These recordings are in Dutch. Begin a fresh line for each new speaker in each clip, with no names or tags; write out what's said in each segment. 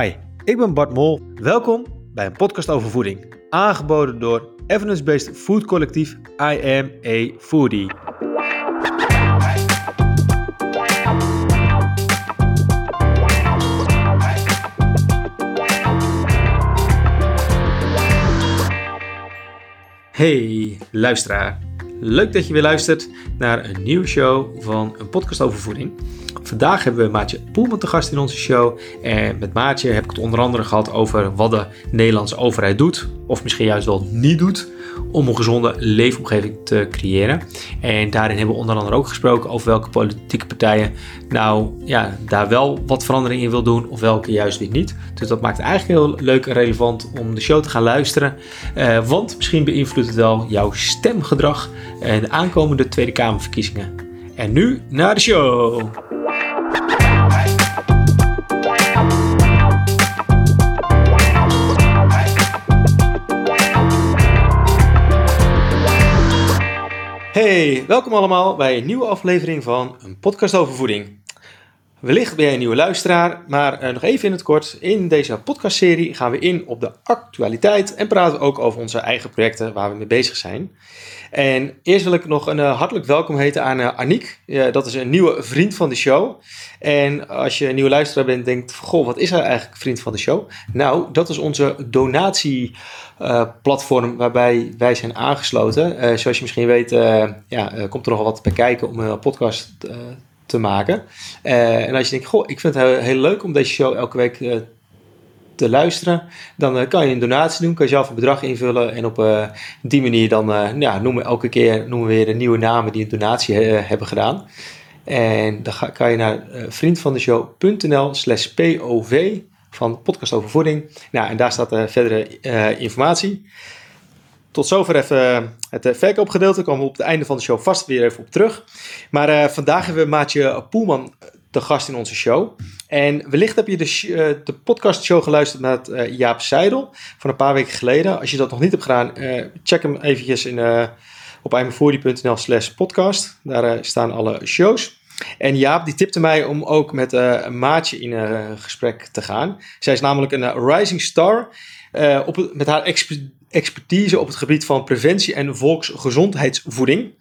Hi, ik ben Bart Mol. Welkom bij een podcast over voeding. Aangeboden door evidence-based food collectief I Am Foodie. Hey luisteraar, leuk dat je weer luistert naar een nieuwe show van een podcast over voeding. Vandaag hebben we Maatje Poelman te gast in onze show. En met Maatje heb ik het onder andere gehad over wat de Nederlandse overheid doet, of misschien juist wel niet doet, om een gezonde leefomgeving te creëren. En daarin hebben we onder andere ook gesproken over welke politieke partijen nou ja, daar wel wat verandering in wil doen, of welke juist weer niet. Dus dat maakt het eigenlijk heel leuk en relevant om de show te gaan luisteren. Uh, want misschien beïnvloedt het wel jouw stemgedrag en de aankomende Tweede Kamerverkiezingen. En nu naar de show! Hey, welkom allemaal bij een nieuwe aflevering van een podcast over voeding. Wellicht ben jij een nieuwe luisteraar, maar uh, nog even in het kort. In deze podcastserie gaan we in op de actualiteit en praten we ook over onze eigen projecten waar we mee bezig zijn. En eerst wil ik nog een uh, hartelijk welkom heten aan uh, Aniek. dat is een nieuwe vriend van de show. En als je een nieuwe luisteraar bent, denkt: Goh, wat is hij eigenlijk vriend van de show? Nou, dat is onze donatieplatform waarbij wij zijn aangesloten. zoals je misschien weet, ja, komt er nogal wat bij kijken om een podcast te maken. en als je denkt: Goh, ik vind het heel, heel leuk om deze show elke week te luisteren, dan uh, kan je een donatie doen, kan je zelf een bedrag invullen en op uh, die manier dan uh, ja, noemen elke keer noemen we weer de nieuwe namen die een donatie hebben gedaan. En dan ga, kan je naar vriendvandeshow.nl slash pov van podcast over voeding. Nou, en daar staat verdere informatie. Tot zover even het verkoopgedeelte. Komen we op het einde van de show vast weer even op terug. Maar vandaag hebben we Maatje Poelman te gast in onze show. En wellicht heb je de, uh, de podcastshow geluisterd met uh, Jaap Seidel van een paar weken geleden. Als je dat nog niet hebt gedaan, uh, check hem eventjes in, op imavoordie.nl slash podcast. Daar staan alle shows. En Jaap die tipte mij om ook met maatje in gesprek te gaan. Zij is namelijk een rising star op, met haar expertise op het gebied van preventie en volksgezondheidsvoeding.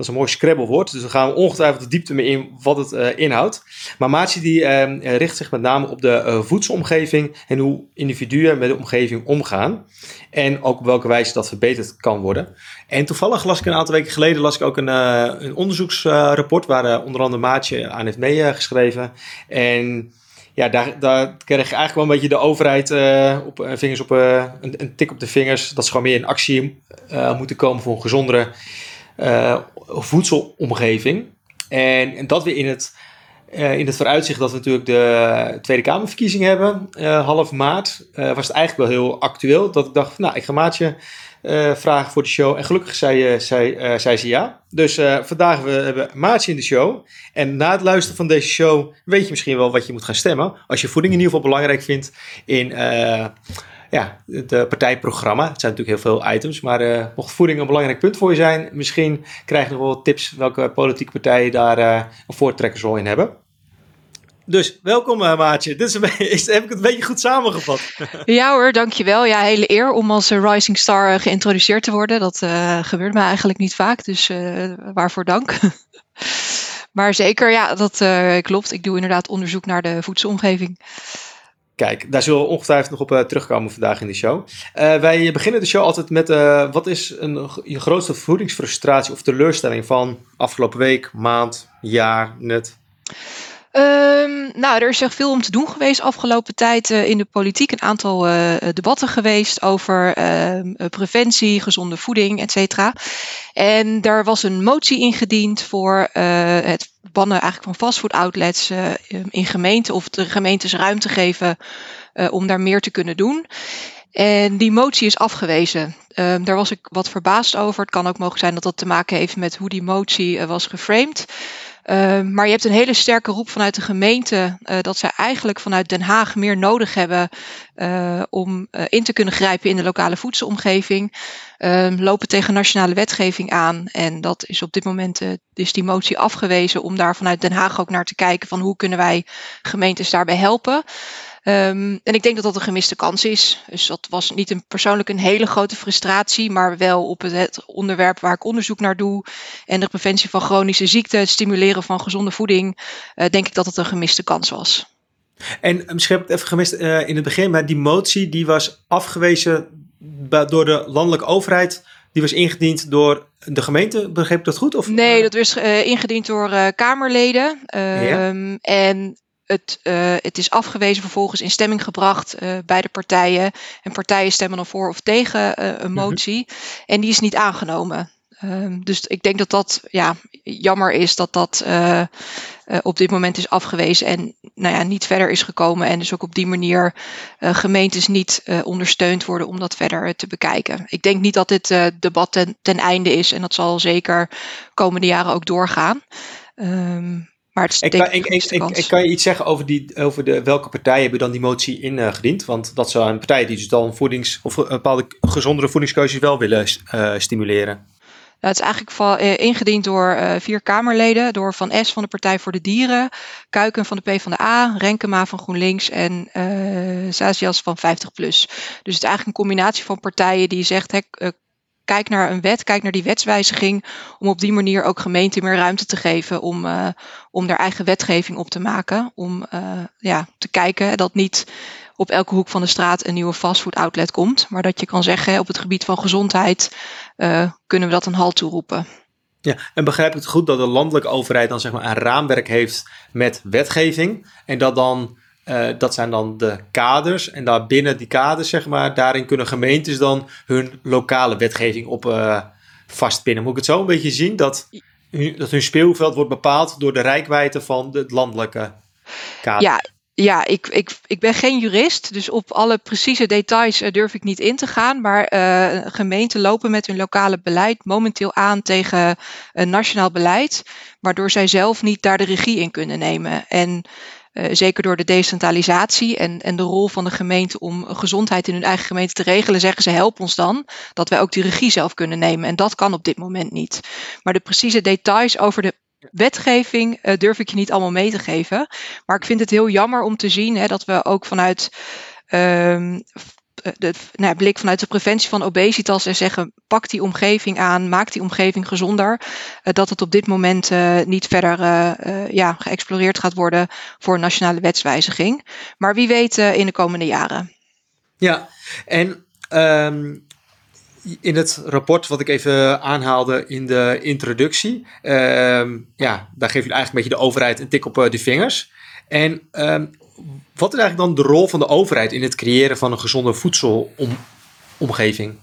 Dat is een mooi Scrabble-woord, dus we gaan ongetwijfeld de diepte mee in wat het uh, inhoudt. Maar Maatje die uh, richt zich met name op de uh, voedselomgeving en hoe individuen met de omgeving omgaan. En ook op welke wijze dat verbeterd kan worden. En toevallig las ik een aantal weken geleden las ik ook een, een onderzoeksrapport waar onder andere Maatje aan heeft meegeschreven. en ja, daar, daar kreeg je eigenlijk wel een beetje de overheid op, vingers op, een, tik op de vingers. Dat ze gewoon meer in actie moeten komen voor een gezondere uh, voedselomgeving. En, en, dat weer in het, uh, in het vooruitzicht dat we natuurlijk de Tweede Kamerverkiezing hebben, uh, half maart, was het eigenlijk wel heel actueel. Dat ik dacht, nou, ik ga Maatje vragen voor de show. En gelukkig zei, zei, zei ze ja. Dus vandaag we hebben Maatje in de show. En na het luisteren van deze show weet je misschien wel wat je moet gaan stemmen. Als je voeding in ieder geval belangrijk vindt in ja, het uh, partijprogramma. Het zijn natuurlijk heel veel items, maar uh, mocht voeding een belangrijk punt voor je zijn, misschien krijg je nog wel tips welke politieke partijen daar uh, een voortrekkersrol in hebben. Dus welkom Maatje. Dit is, een beetje, heb ik het een beetje goed samengevat?
Ja hoor, dankjewel. Ja, hele eer om als Rising Star geïntroduceerd te worden. Dat gebeurt me eigenlijk niet vaak, dus waarvoor dank. maar zeker, ja, dat klopt. Ik doe inderdaad onderzoek naar de voedselomgeving.
Kijk, daar zullen we ongetwijfeld nog op uh, terugkomen vandaag in de show. Uh, wij beginnen de show altijd met uh, wat is een, je grootste voedingsfrustratie of teleurstelling van afgelopen week, maand, jaar, net?
Um, nou, er is echt veel om te doen geweest afgelopen tijd uh, in de politiek. Een aantal uh, debatten geweest over uh, preventie, gezonde voeding, et cetera. En daar was een motie ingediend voor het bannen eigenlijk van fastfood outlets in gemeenten of de gemeentes ruimte geven om daar meer te kunnen doen. En die motie is afgewezen. Um, daar was ik wat verbaasd over. Het kan ook mogelijk zijn dat dat te maken heeft met hoe die motie was geframed. Ehm, maar je hebt een hele sterke roep vanuit de gemeente uh, dat zij eigenlijk vanuit Den Haag meer nodig hebben uh, om uh, in te kunnen grijpen in de lokale voedselomgeving. Ehm, lopen tegen nationale wetgeving aan. En dat is op dit moment is die motie afgewezen om daar vanuit Den Haag ook naar te kijken van hoe kunnen wij gemeentes daarbij helpen. Ehm, en ik denk dat dat een gemiste kans is. Dus dat was niet een, persoonlijk een hele grote frustratie, maar wel op het, onderwerp waar ik onderzoek naar doe. En de preventie van chronische ziekten, het stimuleren van gezonde voeding, uh, denk ik dat het een gemiste kans was.
En misschien heb ik het even gemist uh, in het begin, maar die motie die was afgewezen door de landelijke overheid. Die was ingediend door de gemeente, begreep ik dat goed? Of?
Nee, dat was uh, ingediend door uh, Kamerleden. Ja. Ehm, en het, uh, het is afgewezen, vervolgens in stemming gebracht uh, bij de partijen. En partijen stemmen dan voor of tegen uh, een mhm. motie. En die is niet aangenomen. Um, dus ik denk dat dat ja, jammer is dat dat op dit moment is afgewezen en nou ja, niet verder is gekomen. En dus ook op die manier gemeentes niet ondersteund worden om dat verder te bekijken. Ik denk niet dat dit debat ten, ten, einde is en dat zal zeker komende jaren ook doorgaan. Um, maar het
ik, kan, ik, ik, ik, kan je iets zeggen over, die, over de, welke partijen hebben dan die motie ingediend? Want dat zijn partijen die dus dan voedings, of een bepaalde gezondere voedingskeuzes wel willen uh, stimuleren.
Nou, het is eigenlijk van, uh, ingediend door vier Kamerleden. Door Van S van de Partij voor de Dieren, Kuiken van de P van de A, Renkema van GroenLinks en Zazias van 50PLUS. Dus het is eigenlijk een combinatie van partijen die zegt... Hè, kijk naar een wet, kijk naar die wetswijziging, om op die manier ook gemeenten meer ruimte te geven om, uh, om daar eigen wetgeving op te maken. Om uh, ja, te kijken dat niet op elke hoek van de straat een nieuwe fastfood outlet komt, maar dat je kan zeggen op het gebied van gezondheid uh, kunnen we dat een halt toeroepen.
Ja, en begrijp ik het goed dat de landelijke overheid dan zeg maar een raamwerk heeft met wetgeving en dat dan uh, dat zijn dan de kaders. En daar binnen die kaders, zeg maar, daarin kunnen gemeentes dan hun lokale wetgeving op uh, vastpinnen. Moet ik het zo een beetje zien? Dat, dat hun speelveld wordt bepaald door de rijkwijde van het landelijke kader.
Ja, ja, ik, ik, ik ben geen jurist, dus op alle precieze details uh, durf ik niet in te gaan. Maar gemeenten lopen met hun lokale beleid momenteel aan tegen een nationaal beleid, waardoor zij zelf niet daar de regie in kunnen nemen. En uh, zeker door de decentralisatie en, en de rol van de gemeente om gezondheid in hun eigen gemeente te regelen, zeggen ze help ons dan dat wij ook die regie zelf kunnen nemen. En dat kan op dit moment niet. Maar de precieze details over de wetgeving uh, durf ik je niet allemaal mee te geven. Maar ik vind het heel jammer om te zien hè, dat we ook vanuit um, eh, de nou, blik vanuit de preventie van obesitas en zeggen: pak die omgeving aan, maak die omgeving gezonder. Uh, dat het op dit moment uh, niet verder ja, geëxploreerd gaat worden voor een nationale wetswijziging. Maar wie weet in de komende jaren.
Ja, en um, in het rapport wat ik even aanhaalde in de introductie, um, ja, daar geef je eigenlijk een beetje de overheid een tik op de vingers. En um, wat is eigenlijk dan de rol van de overheid in het creëren van een gezonde voedselomgeving?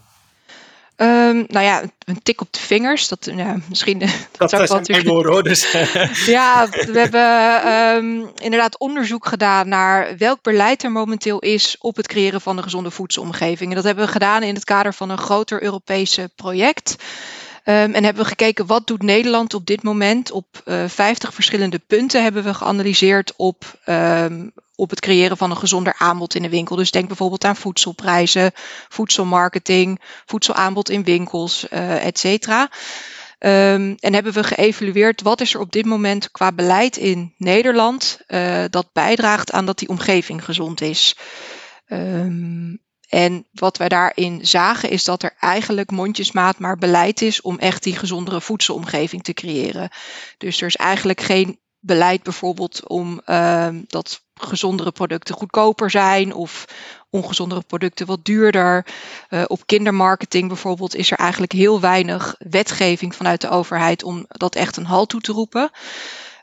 Um, nou ja, een tik op de vingers. Dat, ja, misschien. Dat,
dat zou zijn natuurlijk... woorden hoor. Dus.
ja, we hebben um, inderdaad onderzoek gedaan naar welk beleid er momenteel is op het creëren van een gezonde voedselomgeving. En dat hebben we gedaan in het kader van een groter Europese project. Um, en hebben we gekeken wat doet Nederland op dit moment. Op uh, eh, 50 verschillende punten hebben we geanalyseerd op, um, op het creëren van een gezonder aanbod in de winkel. Dus denk bijvoorbeeld aan voedselprijzen, voedselmarketing, voedselaanbod in winkels, uh, et cetera. Um, en hebben we geëvalueerd wat is er op dit moment qua beleid in Nederland uh, dat bijdraagt aan dat die omgeving gezond is. Um, en wat wij daarin zagen is dat er eigenlijk mondjesmaat maar beleid is om echt die gezondere voedselomgeving te creëren. Dus er is eigenlijk geen beleid bijvoorbeeld om uh, dat gezondere producten goedkoper zijn of ongezondere producten wat duurder. Uh, op kindermarketing bijvoorbeeld is er eigenlijk heel weinig wetgeving vanuit de overheid om dat echt een halt toe te roepen.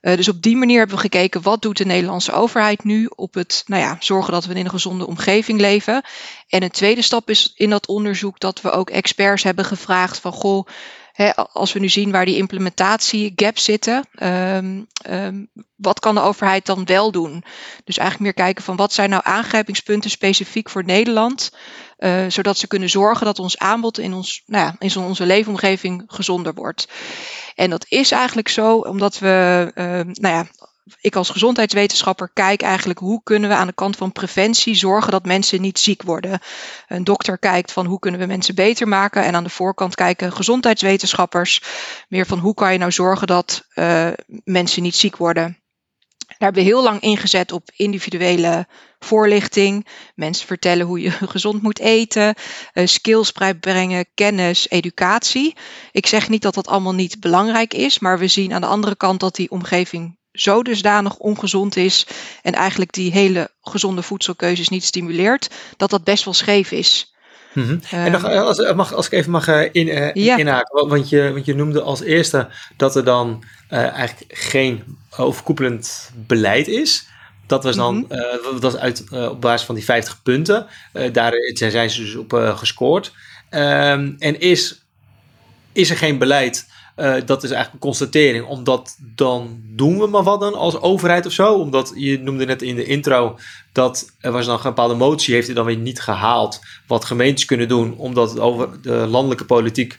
Uh, dus op die manier hebben we gekeken wat doet de Nederlandse overheid nu op het nou ja, zorgen dat we in een gezonde omgeving leven. En een tweede stap is in dat onderzoek dat we ook experts hebben gevraagd van goh, als we nu zien waar die implementatie gaps zitten, um, um, wat kan de overheid dan wel doen? Dus eigenlijk meer kijken van wat zijn nou aangrijpingspunten specifiek voor Nederland, uh, zodat ze kunnen zorgen dat ons aanbod in, ons, nou ja, in onze leefomgeving gezonder wordt. En dat is eigenlijk zo omdat we, uh, nou ja, ik als gezondheidswetenschapper kijk eigenlijk hoe kunnen we aan de kant van preventie zorgen dat mensen niet ziek worden. Een dokter kijkt van hoe kunnen we mensen beter maken en aan de voorkant kijken gezondheidswetenschappers meer van hoe kan je nou zorgen dat uh, mensen niet ziek worden. Daar hebben we heel lang ingezet op individuele voorlichting. Mensen vertellen hoe je gezond moet eten. Uh, skills brengen, kennis, educatie. Ik zeg niet dat dat allemaal niet belangrijk is. Maar we zien aan de andere kant dat die omgeving zo dusdanig ongezond is. En eigenlijk die hele gezonde voedselkeuzes niet stimuleert. Dat dat best wel scheef is.
Mm -hmm. en nog, eh, als, mag, als ik even mag uh, in, uh, ja. inhaken, want je, want je noemde als eerste dat er dan eigenlijk geen overkoepelend beleid is. Dat was dan, mm -hmm. dat was uit, op basis van die 50 punten. daar zijn ze dus op gescoord. Um, en is, is er geen beleid uh, dat is eigenlijk een constatering, omdat dan doen we maar wat dan als overheid of zo. Omdat je noemde net in de intro dat er was dan een bepaalde motie, heeft hij dan weer niet gehaald. Wat gemeentes kunnen doen, omdat het over de landelijke politiek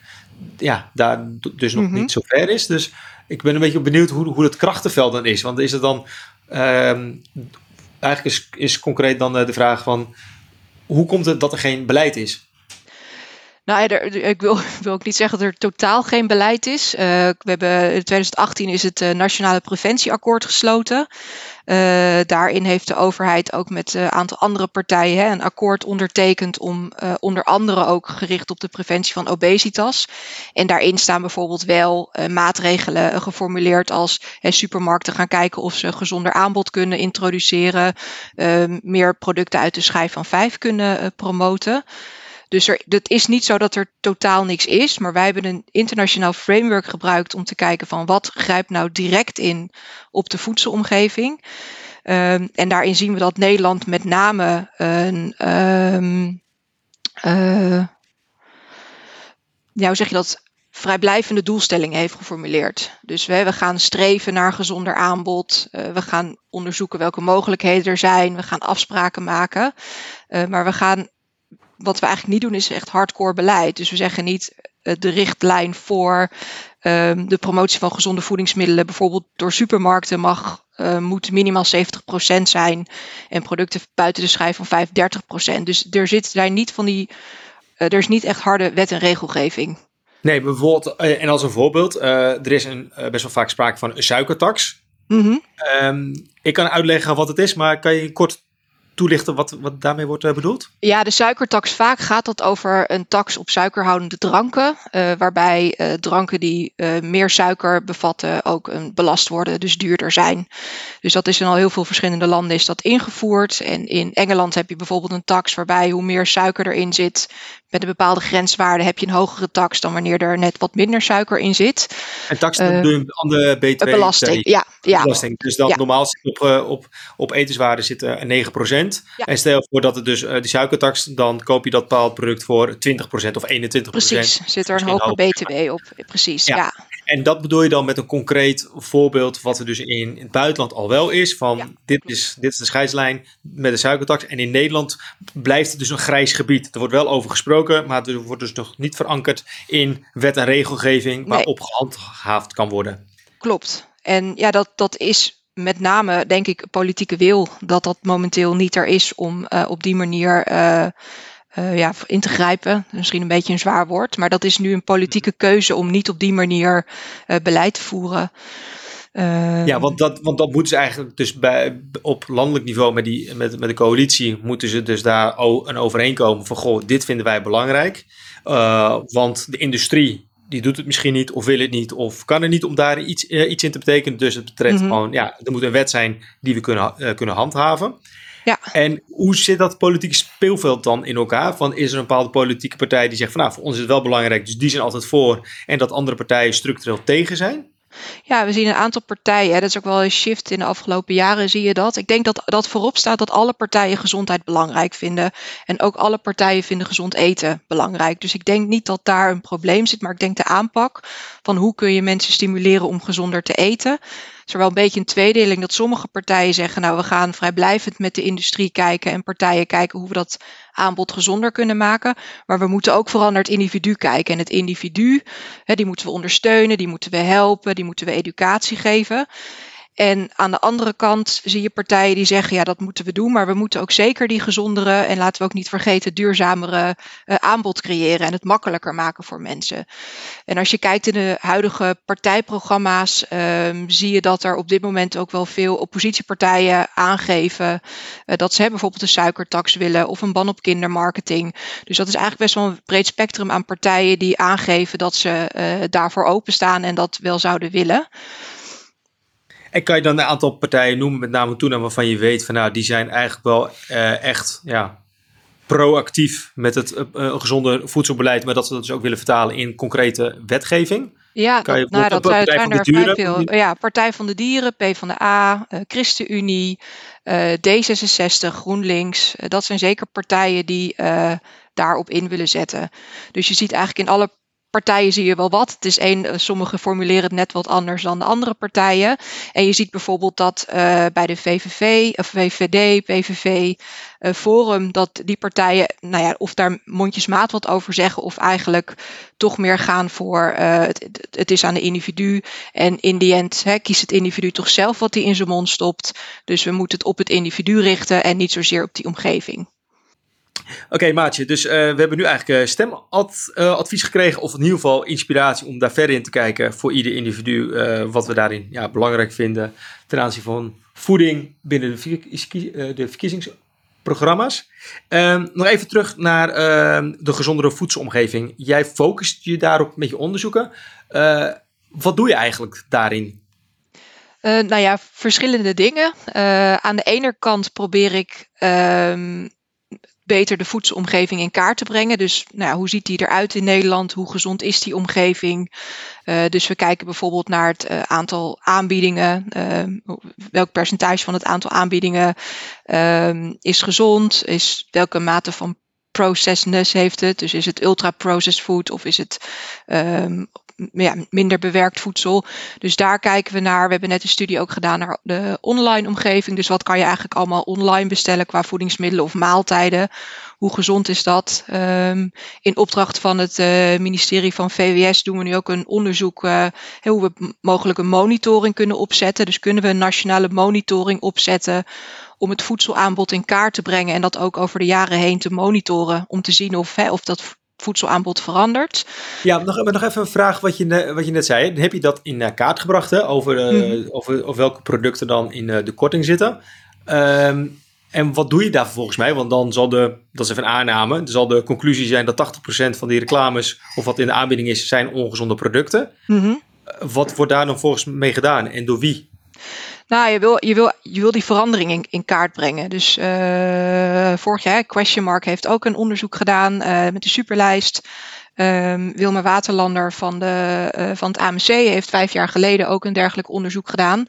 ja, daar dus nog niet zo ver is. Dus ik ben een beetje benieuwd hoe, hoe het krachtenveld dan is. Want is het dan, uh, eigenlijk is, is concreet dan de vraag van, hoe komt het dat er geen beleid is?
Nou, ik wil, wil ook niet zeggen dat er totaal geen beleid is. Uh, we hebben, in 2018 is het uh, Nationale Preventieakkoord gesloten. Uh, daarin heeft de overheid ook met een aantal andere partijen hè, een akkoord ondertekend om onder andere ook gericht op de preventie van obesitas. En daarin staan bijvoorbeeld wel maatregelen geformuleerd als supermarkten gaan kijken of ze gezonder aanbod kunnen introduceren, meer producten uit de schijf van vijf kunnen promoten. Dus er, het is niet zo dat er totaal niks is, maar wij hebben een internationaal framework gebruikt om te kijken van wat grijpt nou direct in op de voedselomgeving. Um, en daarin zien we dat Nederland met name een, um, ja, zeg je dat, vrijblijvende doelstelling heeft geformuleerd. Dus we, we gaan streven naar gezonder aanbod. Uh, we gaan onderzoeken welke mogelijkheden er zijn. We gaan afspraken maken. Uh, maar we gaan wat we eigenlijk niet doen is echt hardcore beleid. Dus we zeggen niet uh, de richtlijn voor um, de promotie van gezonde voedingsmiddelen, bijvoorbeeld door supermarkten, mag, uh, moet minimaal 70% zijn en producten buiten de schijf van 35%. Dus er zit zijn niet van die, uh, er is niet echt harde wet en regelgeving.
Nee, bijvoorbeeld, en als een voorbeeld, er is een, best wel vaak sprake van een suikertax. Mm -hmm. um, ik kan uitleggen wat het is, maar kan je kort toelichten wat, wat daarmee wordt eh, bedoeld?
Ja, de suikertax vaak gaat dat over een tax op suikerhoudende dranken, eh, waarbij eh, dranken die meer suiker bevatten ook een belast worden, dus duurder zijn. Dus dat is in al heel veel verschillende landen is dat ingevoerd. En in Engeland heb je bijvoorbeeld een tax waarbij hoe meer suiker erin zit, met een bepaalde grenswaarde heb je een hogere tax dan wanneer er net wat minder suiker in zit.
En tax uh, de andere BTW?
Belasting, ja, ja.
Belasting. Dus dat normaal op, op, op etenswaarde zit 9%. En stel voor dat het dus uh, die suikertax, dan koop je dat bepaald product voor 20% of 21%.
Precies, zit er een hoge BTW op. Precies, ja.
En dat bedoel je dan met een concreet voorbeeld, wat er dus in het buitenland al wel is: van dit, is, dit is de scheidslijn met de suikertax. En in Nederland blijft het dus een grijs gebied. Er wordt wel over gesproken, maar er wordt dus nog niet verankerd in wet en regelgeving waarop nee. gehandhaafd kan worden.
Klopt. En ja, dat, dat is met name, denk ik, politieke wil dat dat momenteel niet er is om uh, op die manier. Uh, uh, ja, in te grijpen. Misschien een beetje een zwaar woord, maar dat is nu een politieke keuze om niet op die manier beleid te voeren.
Ja, want dat, want dat moeten ze eigenlijk dus bij, op landelijk niveau met, die, met, met de coalitie, moeten ze dus daar een overeenkomen van, goh, dit vinden wij belangrijk. Want de industrie, die doet het misschien niet, of wil het niet, of kan er niet om daar iets, uh, iets in te betekenen. Dus het betreft mm -hmm. gewoon, ja, er moet een wet zijn die we kunnen, kunnen handhaven. Ja. En hoe zit dat politieke speelveld dan in elkaar? Van is er een bepaalde politieke partij die zegt van nou, voor ons is het wel belangrijk, dus die zijn altijd voor. En dat andere partijen structureel tegen zijn?
Ja, we zien een aantal partijen. Dat is ook wel een shift in de afgelopen jaren, zie je dat. Ik denk dat dat voorop staat dat alle partijen gezondheid belangrijk vinden. En ook alle partijen vinden gezond eten belangrijk. Dus ik denk niet dat daar een probleem zit, maar ik denk de aanpak van hoe kun je mensen stimuleren om gezonder te eten is er wel een beetje een tweedeling dat sommige partijen zeggen, nou we gaan vrijblijvend met de industrie kijken en partijen kijken hoe we dat aanbod gezonder kunnen maken. Maar we moeten ook vooral naar het individu kijken. En het individu, hè, die moeten we ondersteunen, die moeten we helpen, die moeten we educatie geven. En aan de andere kant zie je partijen die zeggen, ja, dat moeten we doen, maar we moeten ook zeker die gezondere en laten we ook niet vergeten duurzamere uh, aanbod creëren en het makkelijker maken voor mensen. En als je kijkt in de huidige partijprogramma's, um, zie je dat er op dit moment ook wel veel oppositiepartijen aangeven uh, dat ze bijvoorbeeld een suikertax willen of een ban op kindermarketing. Dus dat is eigenlijk best wel een breed spectrum aan partijen die aangeven dat ze uh, daarvoor openstaan en dat wel zouden willen.
En kan je dan een aantal partijen noemen, met name toen waarvan je weet van nou, die zijn eigenlijk wel uh, echt ja, proactief met het uh, gezonde voedselbeleid, maar dat ze dat dus ook willen vertalen in concrete wetgeving?
Ja, kan je nou, dat zijn er vrij veel. Ja, Partij van de Dieren, P van de A, uh, ChristenUnie, D66, GroenLinks. dat zijn zeker partijen die daarop in willen zetten. Dus je ziet eigenlijk in alle partijen zie je wel wat. Het is één, eh, sommigen formuleren het net wat anders dan de andere partijen. En je ziet bijvoorbeeld dat uh, bij de VVV, of VVD, PVV, uh, Forum, dat die partijen, nou ja, of daar mondjesmaat wat over zeggen, of eigenlijk toch meer gaan voor het, het, is aan de individu. En in die end hè, kiest het individu toch zelf wat hij in zijn mond stopt. Dus we moeten het op het individu richten en niet zozeer op die omgeving.
Oké, Maatje. Dus uh, we hebben nu eigenlijk uh, stemadvies uh, gekregen. Of in ieder geval inspiratie om daar verder in te kijken. Voor ieder individu. wat we daarin ja, belangrijk vinden. Ten aanzien van voeding binnen de, de verkiezingsprogramma's. Ehm, nog even terug naar ehm, de gezondere voedselomgeving. Jij focust je daarop met je onderzoeken. wat doe je eigenlijk daarin?
nou ja, verschillende dingen. aan de ene kant probeer ik ehm, beter de voedselomgeving in kaart te brengen. Dus nou hoe ziet die eruit in Nederland? Hoe gezond is die omgeving? Uh, dus we kijken bijvoorbeeld naar het uh, aantal aanbiedingen. Uh, welk percentage van het aantal aanbiedingen ehm, is gezond? Is welke mate van processedness heeft het? Dus is het ultra-processed food of is het um, ja, minder bewerkt voedsel. Dus daar kijken we naar. We hebben net een studie ook gedaan naar de online omgeving. Dus wat kan je eigenlijk allemaal online bestellen qua voedingsmiddelen of maaltijden? Hoe gezond is dat? Um, in opdracht van het uh, ministerie van VWS doen we nu ook een onderzoek uh, hoe we mogelijk een monitoring kunnen opzetten. Dus kunnen we een nationale monitoring opzetten om het voedselaanbod in kaart te brengen en dat ook over de jaren heen te monitoren om te zien of, of dat voedselaanbod verandert.
Ja, nog, nog even een vraag wat je, wat je net zei. Heb je dat in uh, kaart gebracht hè? Over, uh, over, over welke producten dan in uh, de korting zitten? Um, en wat doe je daar volgens mij? Want dan zal de, dat is even een aanname, dan zal de conclusie zijn dat 80% van die reclames of wat in de aanbieding is, zijn ongezonde producten. Mm -hmm. Wat wordt daar dan volgens mee gedaan en door wie?
Nou, je wil, je wil, je wil die verandering in, in kaart brengen. Dus uh, vorig jaar, Question Mark heeft ook een onderzoek gedaan uh, met de superlijst. Um, Wilma Waterlander van, de, uh, van het AMC heeft vijf jaar geleden ook een dergelijk onderzoek gedaan.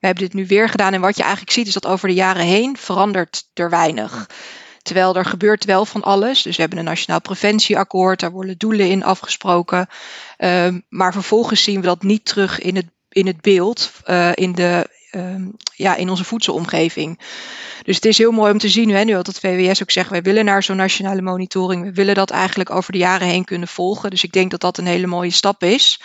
We hebben dit nu weer gedaan. En wat je eigenlijk ziet is dat over de jaren heen verandert er weinig. Terwijl er gebeurt wel van alles. Dus we hebben een nationaal preventieakkoord, daar worden doelen in afgesproken. Um, maar vervolgens zien we dat niet terug in het, in het beeld, uh, in de um, ja, in onze voedselomgeving. Dus het is heel mooi om te zien, hè, nu dat het VWS ook zegt, wij willen naar zo'n nationale monitoring. We willen dat eigenlijk over de jaren heen kunnen volgen. Dus ik denk dat dat een hele mooie stap is.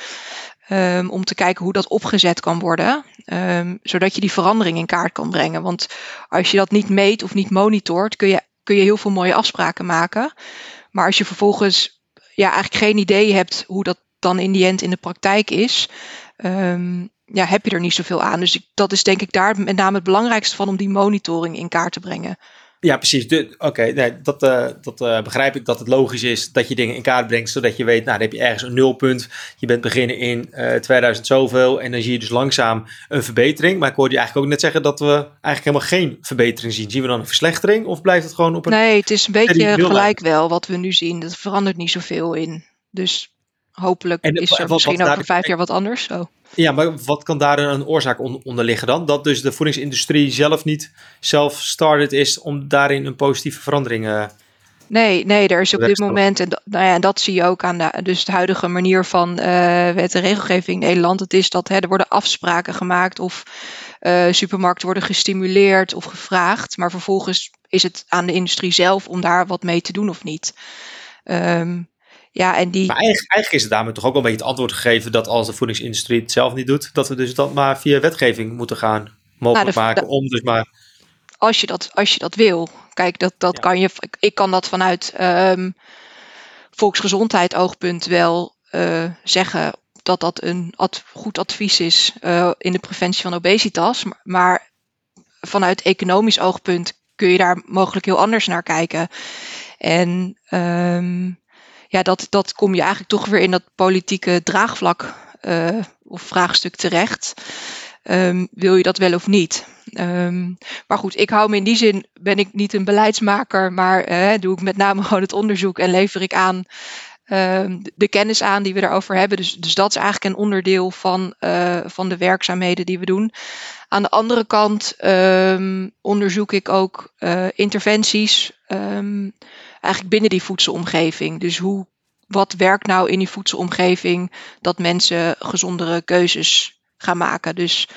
Um, om te kijken hoe dat opgezet kan worden. Um, zodat je die verandering in kaart kan brengen. Want als je dat niet meet of niet monitort, kun je, kun je heel veel mooie afspraken maken. Maar als je vervolgens ja, eigenlijk geen idee hebt hoe dat dan in die end in de praktijk is, ja, heb je er niet zoveel aan. Dus ik, dat is denk ik daar met name het belangrijkste van om die monitoring in kaart te brengen.
Ja, precies. Oké, nee, dat, uh, dat uh, begrijp ik dat het logisch is dat je dingen in kaart brengt, zodat je weet, nou, dan heb je ergens een nulpunt. Je bent beginnen in uh, eh, 2000 zoveel en dan zie je dus langzaam een verbetering. Maar ik hoorde je eigenlijk ook net zeggen dat we eigenlijk helemaal geen verbetering zien. Zien we dan een verslechtering of blijft het gewoon op een...
Nee, het is een beetje gelijk wel wat we nu zien. Dat verandert niet zoveel in. Dus hopelijk en, is er wat, misschien wat over vijf jaar wat anders. Zo.
Ja, maar wat kan daar een oorzaak onder liggen dan? Dat dus de voedingsindustrie zelf niet zelf-started is om daarin een positieve verandering uh,
Nee, nee, er is op dit moment, en, nou ja, en dat zie je ook aan de, dus de huidige manier van uh, wet en regelgeving in Nederland. Het is dat hè, er worden afspraken gemaakt of uh, supermarkten worden gestimuleerd of gevraagd. Maar vervolgens is het aan de industrie zelf om daar wat mee te doen of niet. Um, Ja, en die...
Maar eigenlijk, eigenlijk is het daarmee toch ook wel een beetje het antwoord gegeven dat als de voedingsindustrie het zelf niet doet, dat we dus dat maar via wetgeving moeten gaan mogelijk
Nou,
maken om dus maar...
als je dat, als je dat wil. Kijk, dat, dat
Ja.
kan je. ik- kan dat vanuit ehm volksgezondheid oogpunt wel eh, zeggen dat dat een ad- goed advies is eh, in de preventie van obesitas. Maar, maar vanuit economisch oogpunt kun je daar mogelijk heel anders naar kijken. En ehm, ja, dat, dat kom je eigenlijk toch weer in dat politieke draagvlak eh, of vraagstuk terecht. Ehm, wil je dat wel of niet? Ehm, maar goed, ik hou me in die zin, ben ik niet een beleidsmaker, maar eh, doe ik met name gewoon het onderzoek en lever ik aan ehm, de- kennis aan die we daarover hebben. Dus, dus dat is eigenlijk een onderdeel van, eh, van de werkzaamheden die we doen. Aan de andere kant onderzoek ik ook interventies eigenlijk binnen die voedselomgeving. Dus hoe, wat werkt nou in die voedselomgeving dat mensen gezondere keuzes gaan maken. Dus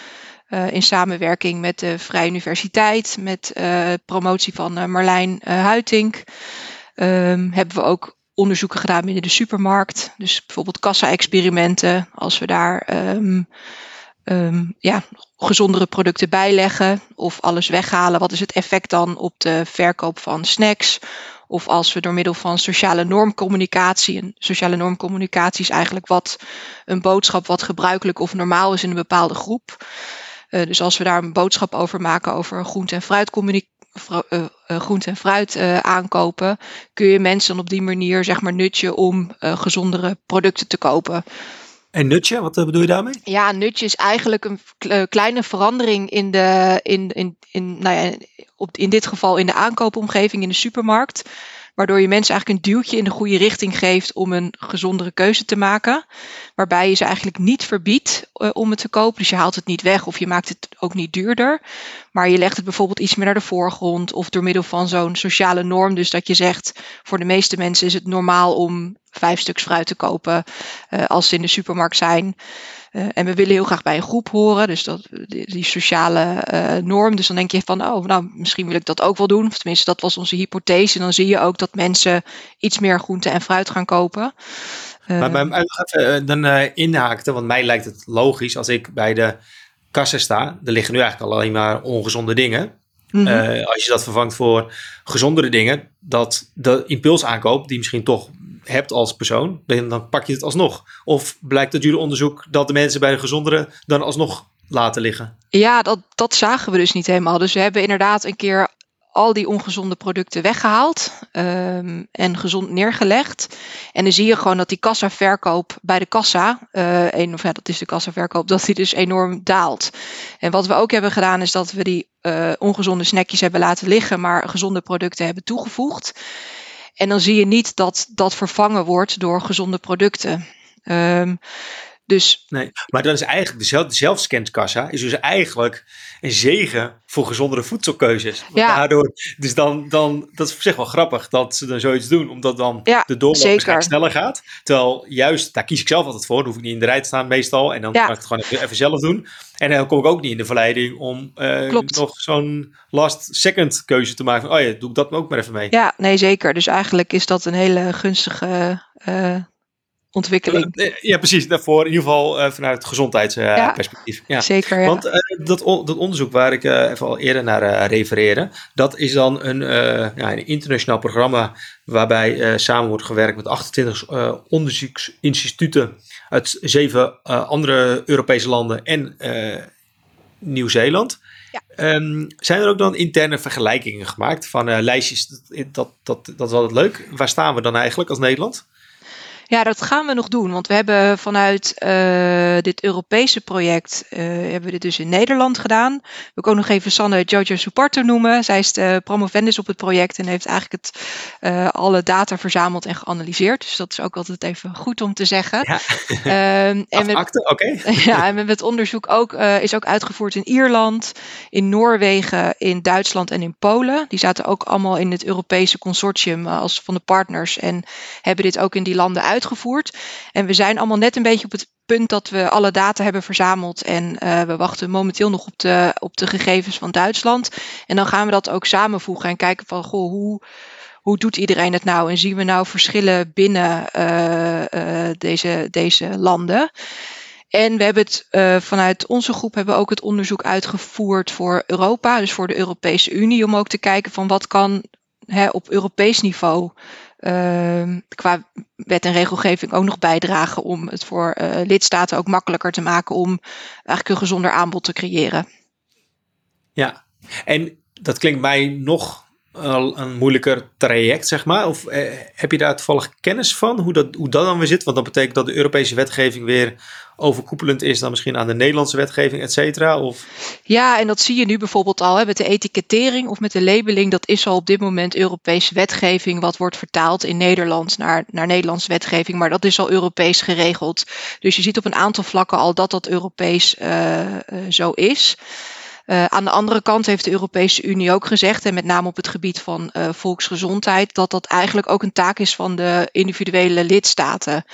eh, in samenwerking met de Vrije Universiteit, met eh, promotie van eh, Marlijn Huitink, ehm, hebben we ook onderzoeken gedaan binnen de supermarkt. Dus bijvoorbeeld kassa-experimenten, als we daar ehm, ehm, ja, gezondere producten bijleggen of alles weghalen, wat is het effect dan op de verkoop van snacks? Of als we door middel van sociale normcommunicatie, en sociale normcommunicatie is eigenlijk wat een boodschap wat gebruikelijk of normaal is in een bepaalde groep. Eh, dus als we daar een boodschap over maken over groente en fruit groente en fruit eh, aankopen, kun je mensen op die manier zeg maar nutje om eh, gezondere producten te kopen.
En nutje, wat eh, bedoel je daarmee?
Ja, nutje is eigenlijk een kleine verandering in de, in, in, in, nou ja, op, in dit geval in de aankoopomgeving in de supermarkt. Waardoor je mensen eigenlijk een duwtje in de goede richting geeft om een gezondere keuze te maken. Waarbij je ze eigenlijk niet verbiedt eh, om het te kopen. Dus je haalt het niet weg of je maakt het ook niet duurder. Maar je legt het bijvoorbeeld iets meer naar de voorgrond. Of door middel van zo'n sociale norm. Dus dat je zegt, voor de meeste mensen is het normaal om vijf stuks fruit te kopen eh, als ze in de supermarkt zijn. Uh, en we willen heel graag bij een groep horen, dus dat, die, die sociale uh, norm. Dus dan denk je van, oh, nou, misschien wil ik dat ook wel doen. Of tenminste, dat was onze hypothese. En dan zie je ook dat mensen iets meer groente en fruit gaan kopen.
Maar, maar even dan inhaakte, want mij lijkt het logisch als ik bij de kassa sta. Er liggen nu eigenlijk alleen maar ongezonde dingen. -hmm. als je dat vervangt voor gezondere dingen, dat de impulsaankoop, die misschien toch hebt als persoon, dan pak je het alsnog. Of blijkt uit jullie onderzoek dat de mensen bij de gezondere dan alsnog laten liggen?
Ja, dat, dat zagen we dus niet helemaal. Dus we hebben inderdaad een keer al die ongezonde producten weggehaald um, en gezond neergelegd. En dan zie je gewoon dat die kassaverkoop bij de kassa, uh, een, of ja, dat is de kassaverkoop, dat die dus enorm daalt. En wat we ook hebben gedaan is dat we die uh, ongezonde snackjes hebben laten liggen, maar gezonde producten hebben toegevoegd. En dan zie je niet dat dat vervangen wordt door gezonde producten. Um, dus,
nee, maar dan is eigenlijk de, zelf, zelfscankassa is dus eigenlijk een zegen voor gezondere voedselkeuzes.
Ja.
Daardoor, dus dan, dan, dat is op zich wel grappig dat ze dan zoiets doen, omdat dan
ja,
de doorloop sneller gaat. Terwijl juist, daar kies ik zelf altijd voor, dan hoef ik niet in de rij te staan meestal en dan ja. kan ik het gewoon even, even, zelf doen. En dan kom ik ook niet in de verleiding om uh, nog zo'n last second keuze te maken van, oh ja, doe ik dat ook maar even mee.
Ja, nee zeker. Dus eigenlijk is dat een hele gunstige... Uh, ontwikkeling.
Ja, precies. Daarvoor in ieder geval uh, vanuit het gezondheidsperspectief. Uh, ja,
ja, Zeker, ja.
Want uh, dat, on dat, onderzoek waar ik even al eerder naar refereerde, dat is dan een, ja, een internationaal programma waarbij samen wordt gewerkt met 28 onderzoeksinstituten uit zeven andere Europese landen en Nieuw-Zeeland.
Ja.
Um, zijn er ook dan interne vergelijkingen gemaakt van lijstjes? Dat, dat, dat, dat is altijd leuk. Waar staan we dan eigenlijk als Nederland?
Ja, dat gaan we nog doen. Want we hebben vanuit uh, dit Europese project, uh, hebben we dit dus in Nederland gedaan. We kunnen nog even Sanne Jojo Suparto noemen. Zij is de promovendus op het project en heeft eigenlijk het, uh, alle data verzameld en geanalyseerd. Dus dat is ook altijd even goed om te zeggen.
Ja.
Um, en.
Okay.
ja, en we hebben het onderzoek ook, is ook uitgevoerd in Ierland, in Noorwegen, in Duitsland en in Polen. Die zaten ook allemaal in het Europese consortium als van de partners en hebben dit ook in die landen uitgevoerd uitgevoerd. En we zijn allemaal net een beetje op het punt dat we alle data hebben verzameld. En uh, we wachten momenteel nog op de, op de gegevens van Duitsland. En dan gaan we dat ook samenvoegen en kijken van goh, hoe, hoe doet iedereen het nou en zien we nou verschillen binnen uh, deze, deze landen. En we hebben het vanuit onze groep hebben we ook het onderzoek uitgevoerd voor Europa, dus voor de Europese Unie, om ook te kijken van wat kan hè, op Europees niveau qua wet en regelgeving ook nog bijdragen om het voor uh, lidstaten ook makkelijker te maken om eigenlijk een gezonder aanbod te creëren.
Ja, en dat klinkt mij nog een moeilijker traject, zeg maar? Of eh, heb je daar toevallig kennis van, hoe dat, hoe dat dan weer zit? Want dat betekent dat de Europese wetgeving weer overkoepelend is dan misschien aan de Nederlandse wetgeving, et cetera? Of...
Ja, en dat zie je nu bijvoorbeeld al hè, met de etikettering of met de labeling. Dat is al op dit moment Europese wetgeving, wat wordt vertaald in Nederland naar, naar Nederlandse wetgeving, maar dat is al Europees geregeld. Dus je ziet op een aantal vlakken al dat dat Europees uh, uh, zo is. Uh, aan de andere kant heeft de Europese Unie ook gezegd, en met name op het gebied van uh, volksgezondheid, dat dat eigenlijk ook een taak is van de individuele lidstaten.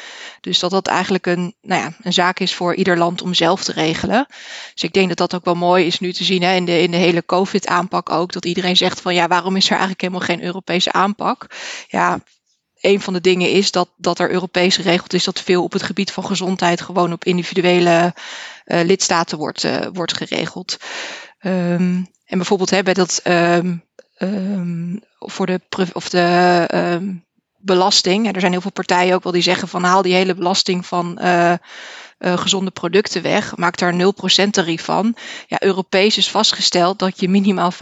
Dus dat dat eigenlijk een, nou ja, een zaak is voor ieder land om zelf te regelen. Dus ik denk dat dat ook wel mooi is nu te zien hè, in, de, in de hele COVID-aanpak ook. Dat iedereen zegt van ja, waarom is er eigenlijk helemaal geen Europese aanpak? Ja, een van de dingen is dat, dat er Europees geregeld is dat veel op het gebied van gezondheid gewoon op individuele lidstaten wordt, uh, wordt geregeld. Um, en bijvoorbeeld hè, bij dat um, um, voor de, of de belasting. er zijn heel veel partijen ook wel die zeggen van haal die hele belasting van uh, gezonde producten weg. Maak daar 0% tarief van. Ja, Europees is vastgesteld dat je minimaal 5%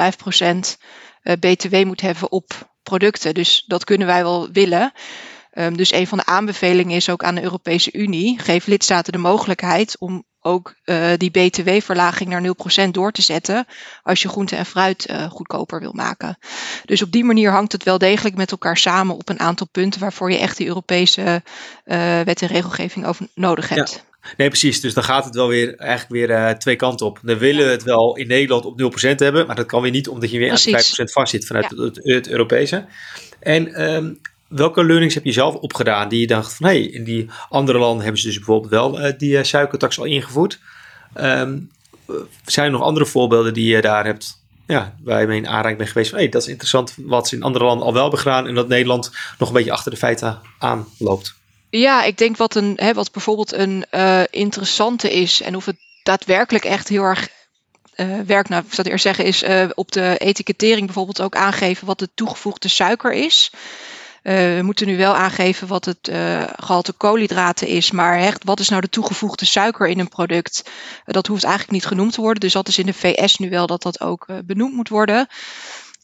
BTW moet hebben op producten. Dus dat kunnen wij wel willen. Dus een van de aanbevelingen is ook aan de Europese Unie: geef lidstaten de mogelijkheid om ook uh, die BTW-verlaging naar 0% door te zetten als je groente en fruit uh, goedkoper wil maken. Dus op die manier hangt het wel degelijk met elkaar samen op een aantal punten waarvoor je echt die Europese uh, wet en regelgeving over nodig hebt.
Ja. Nee, precies. Dus dan gaat het wel weer eigenlijk weer uh, twee kanten op. Dan willen we het wel in Nederland op 0% hebben, maar dat kan weer niet omdat je weer precies. aan 5% vastzit vanuit ja. het, het, Europese. En um, welke learnings heb je zelf opgedaan die je dacht van hey, in die andere landen hebben ze dus bijvoorbeeld wel uh, die uh, suikertax al ingevoerd. Um, zijn er nog andere voorbeelden die je daar hebt, ja, mee in aanraking bent geweest van hey, dat is interessant wat ze in andere landen al wel hebben gedaan en dat Nederland nog een beetje achter de feiten aanloopt?
Ja, ik denk wat, een, hè, wat bijvoorbeeld een uh, interessante is en of het daadwerkelijk echt heel erg werkt, nou, ik zou eerst zeggen, is op de etikettering bijvoorbeeld ook aangeven wat de toegevoegde suiker is. Uh, we moeten nu wel aangeven wat het uh, gehalte koolhydraten is, maar echt, wat is nou de toegevoegde suiker in een product? Dat hoeft eigenlijk niet genoemd te worden. Dus dat is in de VS nu wel dat dat ook benoemd moet worden.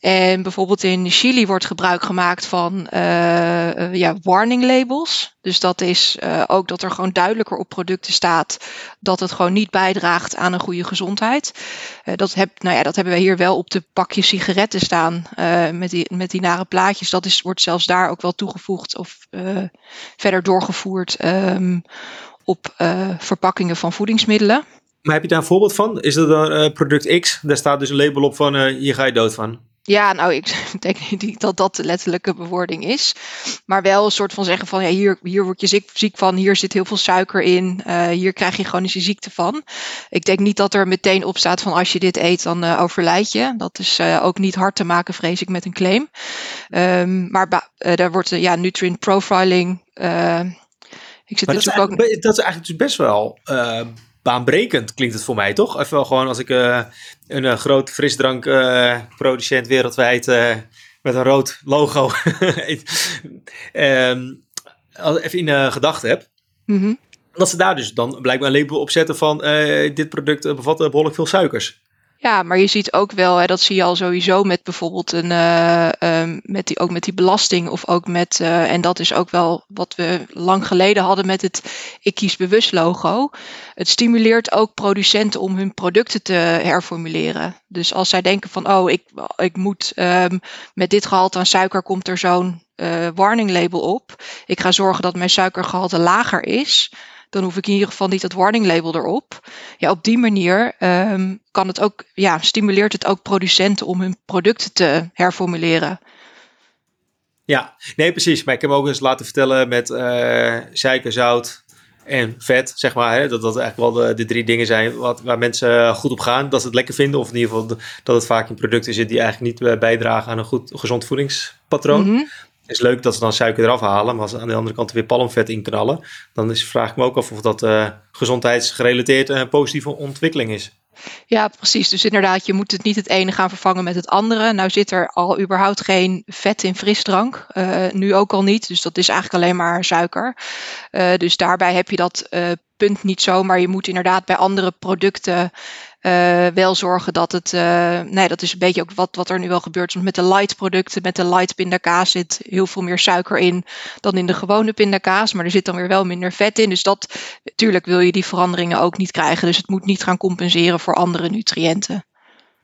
En bijvoorbeeld in Chili wordt gebruik gemaakt van uh, ja, warning labels. Dus dat is uh, ook dat er gewoon duidelijker op producten staat dat het gewoon niet bijdraagt aan een goede gezondheid. Dat, heb, nou ja, dat hebben we hier wel op de pakjes sigaretten staan met, die, met die nare plaatjes. Dat is, wordt zelfs daar ook wel toegevoegd of verder doorgevoerd um, op verpakkingen van voedingsmiddelen.
Maar heb je daar een voorbeeld van? Is dat een product X? Daar staat dus een label op van hier ga je dood van.
Ja, nou, ik denk niet dat dat de letterlijke bewoording is. Maar wel een soort van zeggen van, ja, hier, hier word je ziek, ziek van, hier zit heel veel suiker in, uh, hier krijg je je ziekte van. Ik denk niet dat er meteen op staat van, als je dit eet, dan uh, overlijd je. Dat is uh, ook niet hard te maken, vrees ik, met een claim. Um, maar daar wordt, ja, nutrient profiling...
ik zit dat, is ook... dat is eigenlijk dus best wel baanbrekend klinkt het voor mij, toch? Even wel gewoon als ik uh, een uh, groot frisdrankproducent uh, wereldwijd met een rood logo um, even in gedachten heb. Mm -hmm. Dat ze daar dus dan blijkbaar een label op zetten van dit product bevat behoorlijk veel suikers.
Ja, maar je ziet ook wel, hè, dat zie je al sowieso met bijvoorbeeld een, uh, um, met die, ook met die belasting of ook met, uh, en dat is ook wel wat we lang geleden hadden met het Ik kies bewust logo. Het stimuleert ook producenten om hun producten te herformuleren. Dus als zij denken van, oh, ik, ik moet um, met dit gehalte aan suiker komt er zo'n uh, warning label op. Ik ga zorgen dat mijn suikergehalte lager is dan hoef ik in ieder geval niet dat warning label erop. Ja, op die manier um, kan het ook, ja, stimuleert het ook producenten om hun producten te herformuleren.
Ja, nee, precies. Maar ik heb ook eens laten vertellen met uh, suiker, zout, en vet, zeg maar. Hè, dat dat eigenlijk wel de, de drie dingen zijn wat, waar mensen goed op gaan. Dat ze het lekker vinden. Of in ieder geval dat het vaak in producten zit die eigenlijk niet bijdragen aan een goed gezond voedingspatroon. Mm is leuk dat ze dan suiker eraf halen. Maar als ze aan de andere kant weer palmvet in knallen. Dan is, vraag ik me ook af of dat uh, gezondheidsgerelateerd een positieve ontwikkeling is.
Ja, precies. Dus inderdaad, je moet het niet het ene gaan vervangen met het andere. Nou zit er al überhaupt geen vet in frisdrank. Uh, nu ook al niet. Dus dat is eigenlijk alleen maar suiker. Dus daarbij heb je dat punt niet zo. Maar je moet inderdaad bij andere producten uh, wel zorgen dat het, uh, nee, dat is een beetje ook wat, wat er nu wel gebeurt. met de light producten, met de light pindakaas zit heel veel meer suiker in dan in de gewone pindakaas. Maar er zit dan weer wel minder vet in. Dus dat, natuurlijk wil je die veranderingen ook niet krijgen. Dus het moet niet gaan compenseren voor andere nutriënten.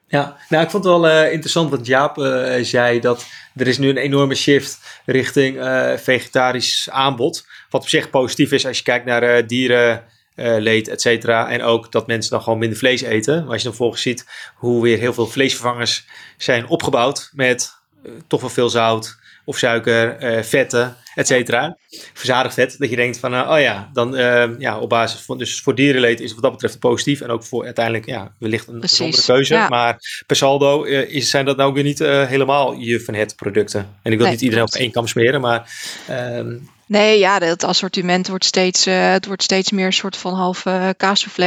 Ja, nou ik vond het wel uh, interessant wat Jaap zei dat er is nu een enorme shift richting vegetarisch aanbod. Wat op zich positief is als je kijkt naar dieren uh, leed, et cetera. En ook dat mensen dan gewoon minder vlees eten. Maar als je dan volgens ziet hoe weer heel veel vleesvervangers zijn opgebouwd met uh, toch wel veel zout of suiker, uh, vetten, et cetera. Verzadigd vet, dat je denkt van, oh ja, dan ja, op basis van, dus voor dierenleed is wat dat betreft positief. En ook voor uiteindelijk, ja, wellicht een bijzondere keuze. Ja. Maar per saldo is, zijn dat nou weer niet helemaal je van het producten. En ik wil niet iedereen op één kam smeren, maar ehm,
Nee, ja, het assortiment wordt steeds, uh, het wordt steeds meer een soort van half uh,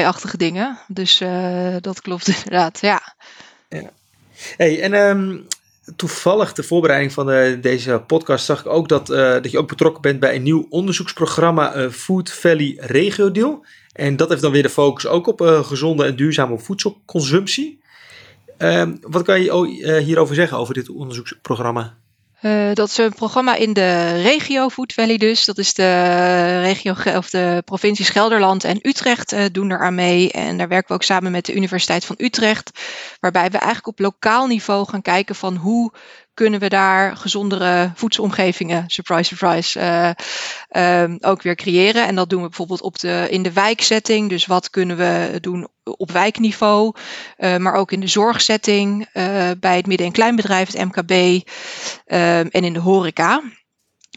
achtige dingen. Dus uh, dat klopt inderdaad, ja.
Hey, en um, toevallig de voorbereiding van de, deze podcast zag ik ook dat, dat je ook betrokken bent bij een nieuw onderzoeksprogramma Food Valley Regio Deal. En dat heeft dan weer de focus ook op gezonde en duurzame voedselconsumptie. Um, wat kan je hierover zeggen over dit onderzoeksprogramma?
Uh, dat is een programma in de regio Food Valley dus. Dat is de regio of de provincies Gelderland en Utrecht uh, doen er aan mee. En daar werken we ook samen met de Universiteit van Utrecht. Waarbij we eigenlijk op lokaal niveau gaan kijken van hoe kunnen we daar gezondere voedselomgevingen, surprise, surprise, uh, um, ook weer creëren. En dat doen we bijvoorbeeld op de, in de wijkzetting. Dus wat kunnen we doen op wijkniveau, uh, maar ook in de zorgzetting, uh, bij het midden- en kleinbedrijf, het MKB en in de horeca.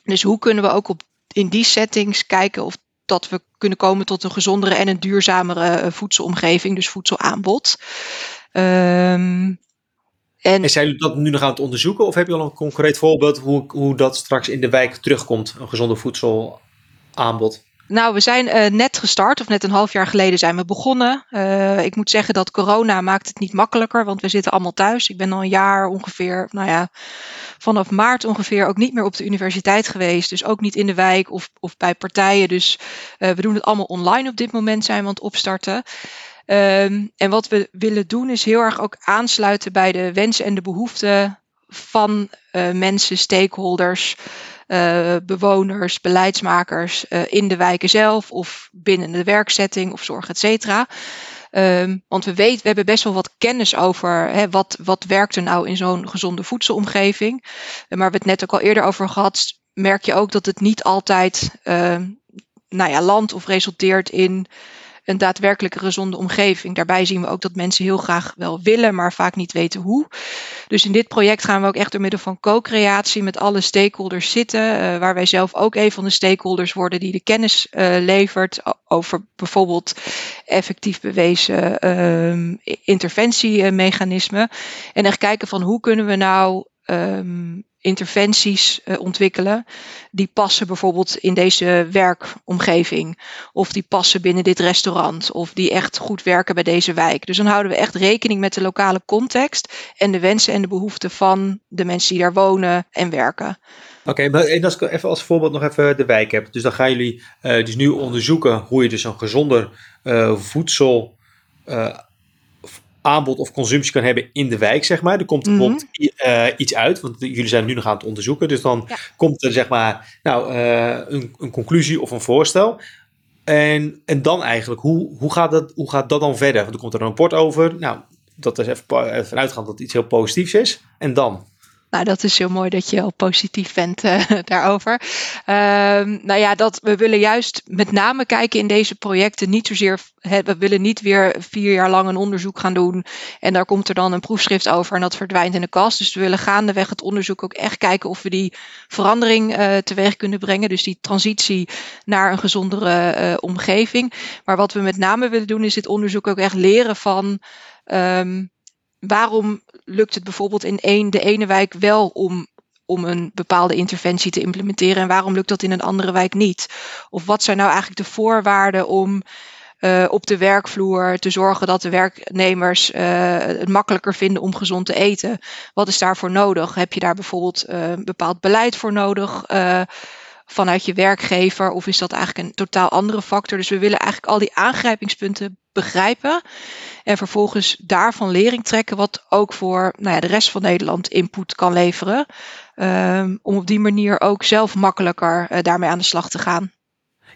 Dus hoe kunnen we ook op, in die settings kijken of dat we kunnen komen tot een gezondere en een duurzamere voedselomgeving, dus voedselaanbod. Um,
en, en zijn jullie dat nu nog aan het onderzoeken? Of heb je al een concreet voorbeeld hoe, hoe dat straks in de wijk terugkomt, een gezonde voedselaanbod?
Nou, we zijn uh, net gestart, of net een half jaar geleden zijn we begonnen. Uh, ik moet zeggen dat corona maakt het niet makkelijker, want we zitten allemaal thuis. Ik ben al een jaar ongeveer, nou ja, vanaf maart ongeveer ook niet meer op de universiteit geweest. Dus ook niet in de wijk of, of bij partijen. Dus uh, we doen het allemaal online op dit moment, zijn we aan het opstarten. Um, en wat we willen doen is heel erg ook aansluiten bij de wensen en de behoeften van uh, mensen, stakeholders, uh, bewoners, beleidsmakers uh, in de wijken zelf of binnen de werkzetting of zorg, et cetera. Um, want we weten, we hebben best wel wat kennis over hè, wat, wat werkt er nou in zo'n gezonde voedselomgeving. Maar we hebben het net ook al eerder over gehad, merk je ook dat het niet altijd uh, nou ja, landt of resulteert in een daadwerkelijke gezonde omgeving. Daarbij zien we ook dat mensen heel graag wel willen, maar vaak niet weten hoe. Dus in dit project gaan we ook echt door middel van co-creatie met alle stakeholders zitten, uh, waar wij zelf ook een van de stakeholders worden die de kennis uh, levert over bijvoorbeeld effectief bewezen uh, interventiemechanismen. En echt kijken van hoe kunnen we nou um, interventies uh, ontwikkelen die passen bijvoorbeeld in deze werkomgeving of die passen binnen dit restaurant of die echt goed werken bij deze wijk. Dus dan houden we echt rekening met de lokale context en de wensen en de behoeften van de mensen die daar wonen en werken.
Oké, maar als ik even als voorbeeld nog even de wijk heb. Dus dan gaan jullie uh, dus nu onderzoeken hoe je dus een gezonder uh, voedsel aanbod of consumptie kan hebben in de wijk, zeg maar. Er komt mm -hmm. iets uit, want jullie zijn nu nog aan het onderzoeken. Dus dan komt er, zeg maar, nou, uh, een, een, conclusie of een voorstel. En, en dan eigenlijk, hoe, hoe, gaat dat, hoe gaat dat dan verder? Want er komt er een rapport over. Nou, dat is even, even vanuitgaan dat het iets heel positiefs is. En dan?
Nou, dat is heel mooi dat je al positief bent uh, daarover. Ehm, nou ja, dat, we willen juist met name kijken in deze projecten niet zozeer. we willen niet weer vier jaar lang een onderzoek gaan doen. En daar komt er dan een proefschrift over en dat verdwijnt in de kast. Dus we willen gaandeweg het onderzoek ook echt kijken of we die verandering uh, teweeg kunnen brengen. Dus die transitie naar een gezondere uh, omgeving. Maar wat we met name willen doen, is dit onderzoek ook echt leren van. Um, waarom lukt het bijvoorbeeld in één, de ene wijk wel om, om een bepaalde interventie te implementeren en waarom lukt dat in een andere wijk niet? Of wat zijn nou eigenlijk de voorwaarden om uh, op de werkvloer te zorgen dat de werknemers uh, het makkelijker vinden om gezond te eten? Wat is daarvoor nodig? Heb je daar bijvoorbeeld uh, bepaald beleid voor nodig? Vanuit je werkgever? Of is dat eigenlijk een totaal andere factor? Dus we willen eigenlijk al die aangrijpingspunten begrijpen. En vervolgens daarvan lering trekken, wat ook voor nou ja, de rest van Nederland input kan leveren. Um, om op die manier ook zelf makkelijker uh, daarmee aan de slag te gaan.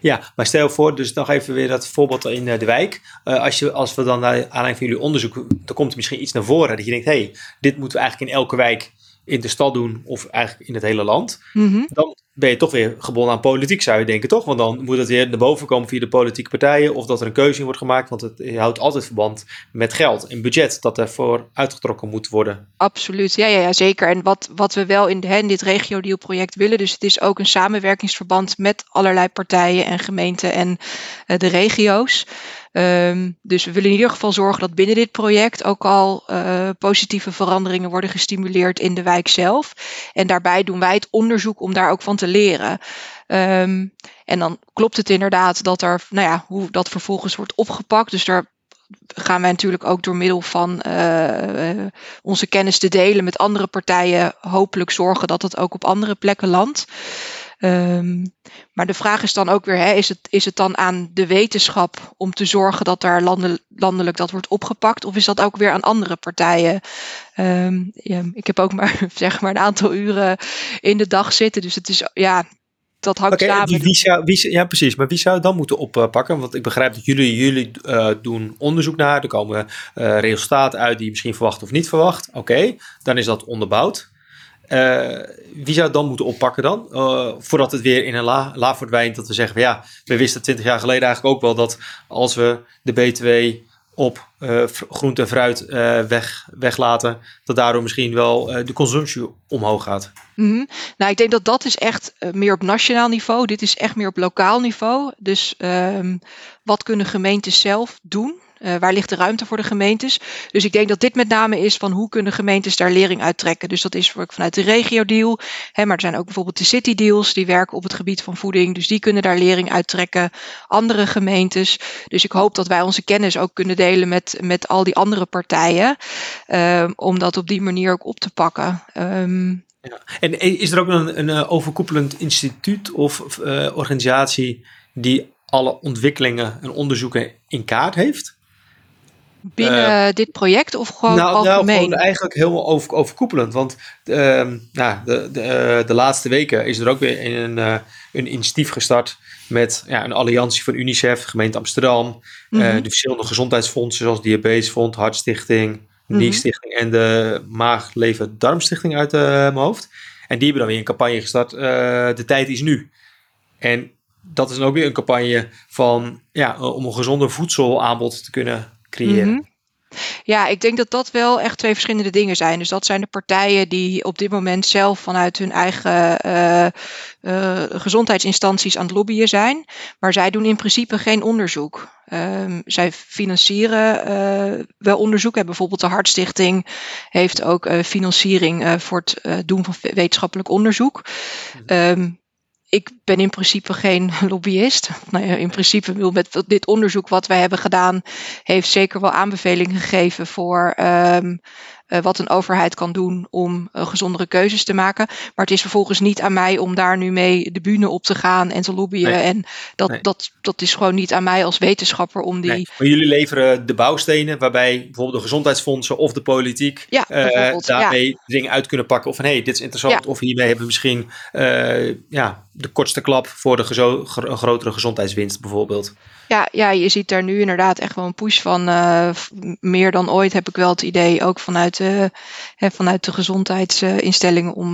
Ja, maar stel voor, dus nog even weer dat voorbeeld in uh, de wijk. Uh, als, je, als we dan naar aanleiding van jullie onderzoek, dan komt er misschien iets naar voren dat je denkt, hé, hey, dit moeten we eigenlijk in elke wijk in de stad doen of eigenlijk in het hele land. Mm -hmm. Dan ben je toch weer gebonden aan politiek, zou je denken, toch? Want dan moet het weer naar boven komen via de politieke partijen of dat er een keuze in wordt gemaakt, want het houdt altijd verband met geld en budget dat ervoor uitgetrokken moet worden.
Absoluut, ja, ja, ja zeker. En wat, wat we wel in, dit regio project willen, dus het is ook een samenwerkingsverband met allerlei partijen en gemeenten en uh, de regio's. Um, dus we willen in ieder geval zorgen dat binnen dit project ook al uh, positieve veranderingen worden gestimuleerd in de wijk zelf. En daarbij doen wij het onderzoek om daar ook van te leren. Um, en dan klopt het inderdaad dat er, nou ja, hoe dat vervolgens wordt opgepakt. Dus daar gaan wij natuurlijk ook door middel van uh, onze kennis te delen met andere partijen hopelijk zorgen dat het ook op andere plekken landt. Um, maar de vraag is dan ook weer, hè, is, het, is het dan aan de wetenschap om te zorgen dat daar landelijk dat wordt opgepakt? Of is dat ook weer aan andere partijen? Um, ja, ik heb ook maar, zeg maar een aantal uren in de dag zitten. Dus het is, ja, dat hangt okay, samen.
Wie zou, wie, ja, precies. Maar wie zou het dan moeten oppakken? Want ik begrijp dat jullie, jullie uh, doen onderzoek naar. Er komen uh, resultaten uit die je misschien verwacht of niet verwacht. Oké, okay, dan is dat onderbouwd. Uh, wie zou het dan moeten oppakken dan? Uh, voordat het weer in een la, verdwijnt. Dat we zeggen, van, ja, we wisten 20 jaar geleden eigenlijk ook wel dat als we de BTW op uh, groente en fruit weg, weglaten, dat daardoor misschien wel de consumptie omhoog gaat.
-hmm. Nou, ik denk dat dat is echt meer op nationaal niveau. Dit is echt meer op lokaal niveau. Dus um, wat kunnen gemeentes zelf doen? Uh, waar ligt de ruimte voor de gemeentes? Dus ik denk dat dit met name is van hoe kunnen gemeentes daar lering uittrekken. Dus dat is vanuit de regio-deal. Hè, maar er zijn ook bijvoorbeeld de city-deals die werken op het gebied van voeding. Dus die kunnen daar lering uittrekken. Andere gemeentes. Dus ik hoop dat wij onze kennis ook kunnen delen met, met al die andere partijen. Uh, om dat op die manier ook op te pakken. Um,
ja. En is er ook een, een eh, overkoepelend instituut of uh, organisatie die alle ontwikkelingen en onderzoeken in kaart heeft?
Binnen uh, dit project of gewoon
nou,
algemeen?
Nou, gewoon eigenlijk helemaal over, overkoepelend. Want uh, nou, de, de, uh, de laatste weken is er ook weer een, uh, een initiatief gestart met ja, een alliantie van UNICEF, gemeente Amsterdam, mm -hmm. de verschillende gezondheidsfondsen zoals Diabetesfonds, Hartstichting, mm -hmm. NIE-stichting en de Maag, Leven, Darmstichting uit mijn hoofd. En die hebben dan weer een campagne gestart, De Tijd is Nu. En dat is dan ook weer een campagne van, ja, om een gezonder voedselaanbod te kunnen creëren. Mm -hmm.
Ja, ik denk dat dat wel echt twee verschillende dingen zijn. Dus dat zijn de partijen die op dit moment zelf vanuit hun eigen uh, uh, gezondheidsinstanties aan het lobbyen zijn. Maar zij doen in principe geen onderzoek. Um, zij financieren uh, wel onderzoek. En bijvoorbeeld de Hartstichting heeft ook financiering voor het doen van wetenschappelijk onderzoek. Um, ik ben in principe geen lobbyist. Nou ja, in principe, met dit onderzoek wat wij hebben gedaan, heeft zeker wel aanbevelingen gegeven voor um, uh, wat een overheid kan doen om uh, gezondere keuzes te maken. Maar het is vervolgens niet aan mij om daar nu mee de bühne op te gaan en te lobbyen. Nee. En dat, nee. dat, dat is gewoon niet aan mij als wetenschapper om die. Nee.
Maar jullie leveren de bouwstenen waarbij bijvoorbeeld de gezondheidsfondsen of de politiek
ja,
uh, daarmee ja. dingen uit kunnen pakken. Of van hé, hey, dit is interessant. Ja. Of hiermee hebben we misschien ja, de kortste klap voor de gezo- grotere gezondheidswinst bijvoorbeeld.
Ja, ja, je ziet daar nu inderdaad echt wel een push van. Meer dan ooit heb ik wel het idee, ook vanuit hè, vanuit de gezondheidsinstellingen om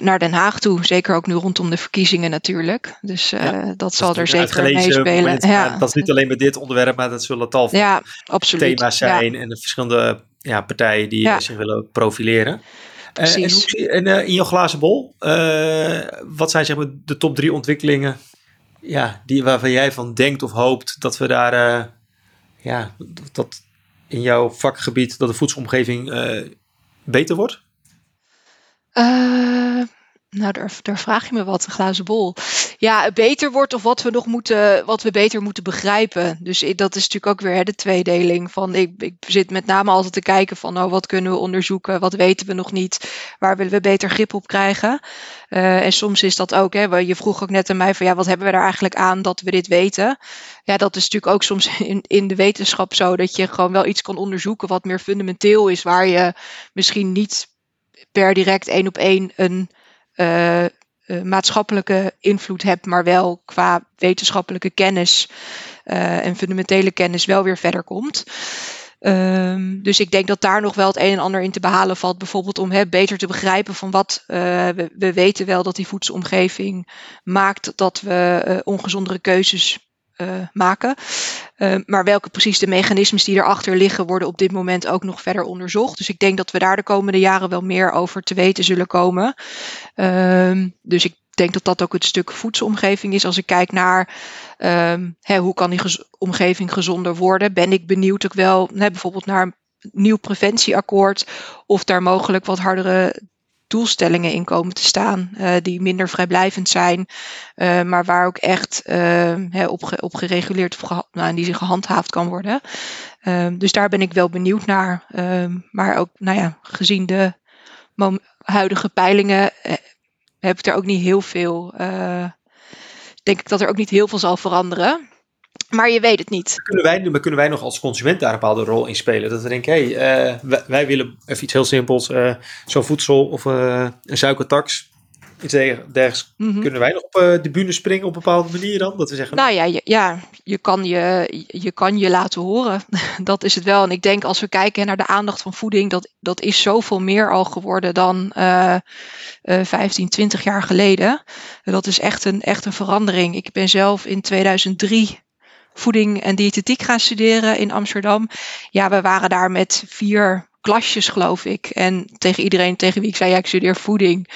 naar Den Haag toe. Zeker ook nu rondom de verkiezingen natuurlijk. Dus dat zal er zeker meespelen.
Ja. Dat is niet alleen met dit onderwerp, maar dat zullen tal van ja, thema's zijn en de verschillende ja, partijen die zich willen profileren. Precies. en, in jouw glazen bol, wat zijn zeg maar de top drie ontwikkelingen ja, die, waarvan jij van denkt of hoopt dat we daar, ja, dat in jouw vakgebied, dat de voedselomgeving uh, beter wordt?
Nou, daar, vraag je me wat, een glazen bol. Ja, beter wordt of wat we nog moeten, wat we beter moeten begrijpen. Dus dat is natuurlijk ook weer hè, de tweedeling. Van, ik, ik zit met name altijd te kijken van, oh, wat kunnen we onderzoeken, wat weten we nog niet, waar willen we beter grip op krijgen. Uh, en soms is dat ook, hè, je vroeg ook net aan mij van, ja, wat hebben we daar eigenlijk aan dat we dit weten? Ja, dat is natuurlijk ook soms in, in de wetenschap zo, dat je gewoon wel iets kan onderzoeken wat meer fundamenteel is, waar je misschien niet per direct één op één een uh, maatschappelijke invloed hebt, maar wel qua wetenschappelijke kennis uh, en fundamentele kennis wel weer verder komt. Um, dus ik denk dat daar nog wel het een en ander in te behalen valt. Bijvoorbeeld om hè, beter te begrijpen van wat we, we, weten wel dat die voedselomgeving maakt dat we ongezondere keuzes maken. Uh, maar welke precies de mechanismes die erachter liggen, worden op dit moment ook nog verder onderzocht. Dus ik denk dat we daar de komende jaren wel meer over te weten zullen komen. Uh, dus ik denk dat dat ook het stuk voedselomgeving is. Als ik kijk naar um, hè, hoe kan die omgeving gezonder worden, ben ik benieuwd ook wel hè, bijvoorbeeld naar een nieuw preventieakkoord. Of daar mogelijk wat hardere doelstellingen in komen te staan, uh, die minder vrijblijvend zijn, uh, maar waar ook echt uh, op, op gereguleerd of nou, die gehandhaafd kan worden. Ehm, dus daar ben ik wel benieuwd naar. Ehm, maar ook, nou ja, gezien de huidige peilingen eh, heb ik er ook niet heel veel. denk ik dat er ook niet heel veel zal veranderen. Maar je weet het niet.
Kunnen wij, maar kunnen wij nog als consument daar een bepaalde rol in spelen? Dat we denken, hé, hey, uh, wij, willen even iets heel simpels, uh, zo'n voedsel of uh, een suikertax. Iets dergelijks. Mm -hmm. Kunnen wij nog op de bühne springen op een bepaalde manier dan? Dat we zeggen,
nou ja, je, ja je, kan je, je kan je laten horen. dat is het wel. En ik denk als we kijken naar de aandacht van voeding, dat, dat is zoveel meer al geworden dan 15, 20 jaar geleden. Dat is echt een, echt een verandering. Ik ben zelf in 2003 voeding en diëtetiek gaan studeren in Amsterdam. Ja, we waren daar met vier klasjes, geloof ik. En tegen iedereen tegen wie ik zei, ja, ik studeer voeding.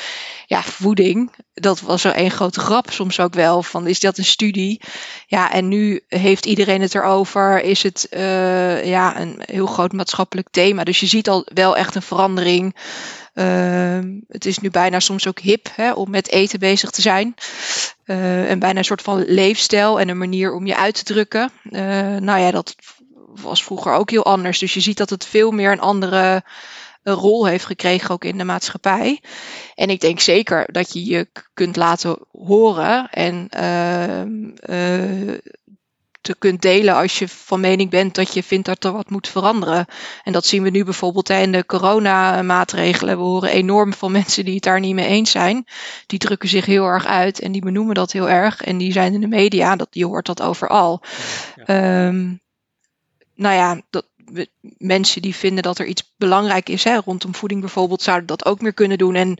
Ja, voeding, dat was zo één grote grap soms ook wel. Van, is dat een studie? Ja, en nu heeft iedereen het erover. Is het uh, ja, een heel groot maatschappelijk thema. Dus je ziet al wel echt een verandering. Uh, het is nu bijna soms ook hip hè, om met eten bezig te zijn. Uh, en bijna een soort van leefstijl en een manier om je uit te drukken. Uh, nou ja, dat was vroeger ook heel anders. Dus je ziet dat het veel meer een andere een rol heeft gekregen ook in de maatschappij. En ik denk zeker dat je je kunt laten horen en uh, te kunt delen als je van mening bent dat je vindt dat er wat moet veranderen. En dat zien we nu bijvoorbeeld in de coronamaatregelen. We horen enorm veel mensen die het daar niet mee eens zijn. Die drukken zich heel erg uit en die benoemen dat heel erg. En die zijn in de media, dat, je hoort dat overal. Ja. Um, nou ja, dat, mensen die vinden dat er iets belangrijk is hè, rondom voeding bijvoorbeeld, zouden dat ook meer kunnen doen. En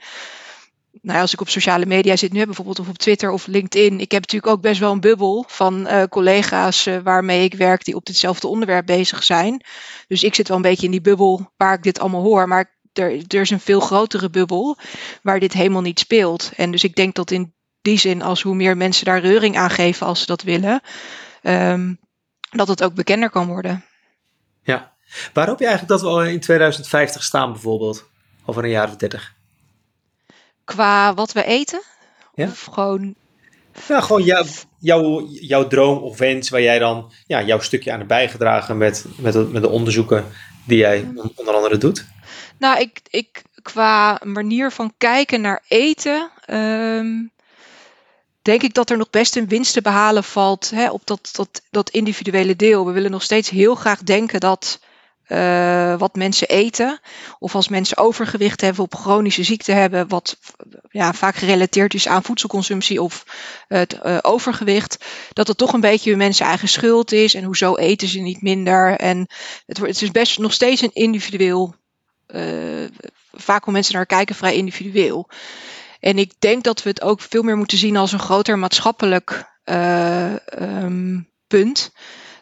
nou, als ik op sociale media zit nu, bijvoorbeeld of op Twitter of LinkedIn, ik heb natuurlijk ook best wel een bubbel van uh, collega's uh, waarmee ik werk die op ditzelfde onderwerp bezig zijn. Dus ik zit wel een beetje in die bubbel waar ik dit allemaal hoor, maar er, er is een veel grotere bubbel waar dit helemaal niet speelt. En dus ik denk dat in die zin, als hoe meer mensen daar reuring aan geven als ze dat willen, um, dat het ook bekender kan worden.
Ja, waar hoop je eigenlijk dat we al in 2050 staan bijvoorbeeld? Over een jaar of 30?
Qua wat we eten? Ja? Of gewoon...
Ja, gewoon jou, jouw, jouw droom of wens waar jij dan ja, jouw stukje aan hebt bijgedragen met, met, de, met de onderzoeken die jij onder andere doet.
Nou, ik, ik qua manier van kijken naar eten, um, denk ik dat er nog best een winst te behalen valt hè, op dat, dat, dat individuele deel. We willen nog steeds heel graag denken dat uh, wat mensen eten. Of als mensen overgewicht hebben of chronische ziekte hebben, wat ja, vaak gerelateerd is aan voedselconsumptie of het uh, overgewicht. Dat het toch een beetje hun mensen eigen schuld is. En hoezo eten ze niet minder. En het, het is best nog steeds een individueel. Uh, vaak hoe mensen naar kijken, vrij individueel. En ik denk dat we het ook veel meer moeten zien als een groter maatschappelijk um, punt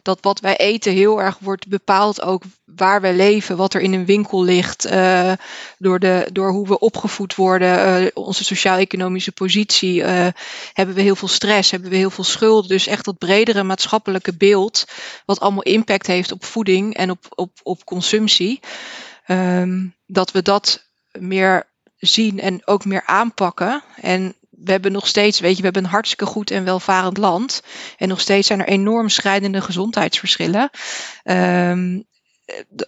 dat wat wij eten heel erg wordt bepaald ook waar we leven, wat er in een winkel ligt, uh, door, de, door hoe we opgevoed worden, uh, onze sociaal-economische positie, uh, hebben we heel veel stress, hebben we heel veel schulden. Dus echt dat bredere maatschappelijke beeld, wat allemaal impact heeft op voeding en op, op, op consumptie, um, dat we dat meer zien en ook meer aanpakken. En we hebben nog steeds, weet je, we hebben een hartstikke goed en welvarend land. En nog steeds zijn er enorm schrijdende gezondheidsverschillen. Um,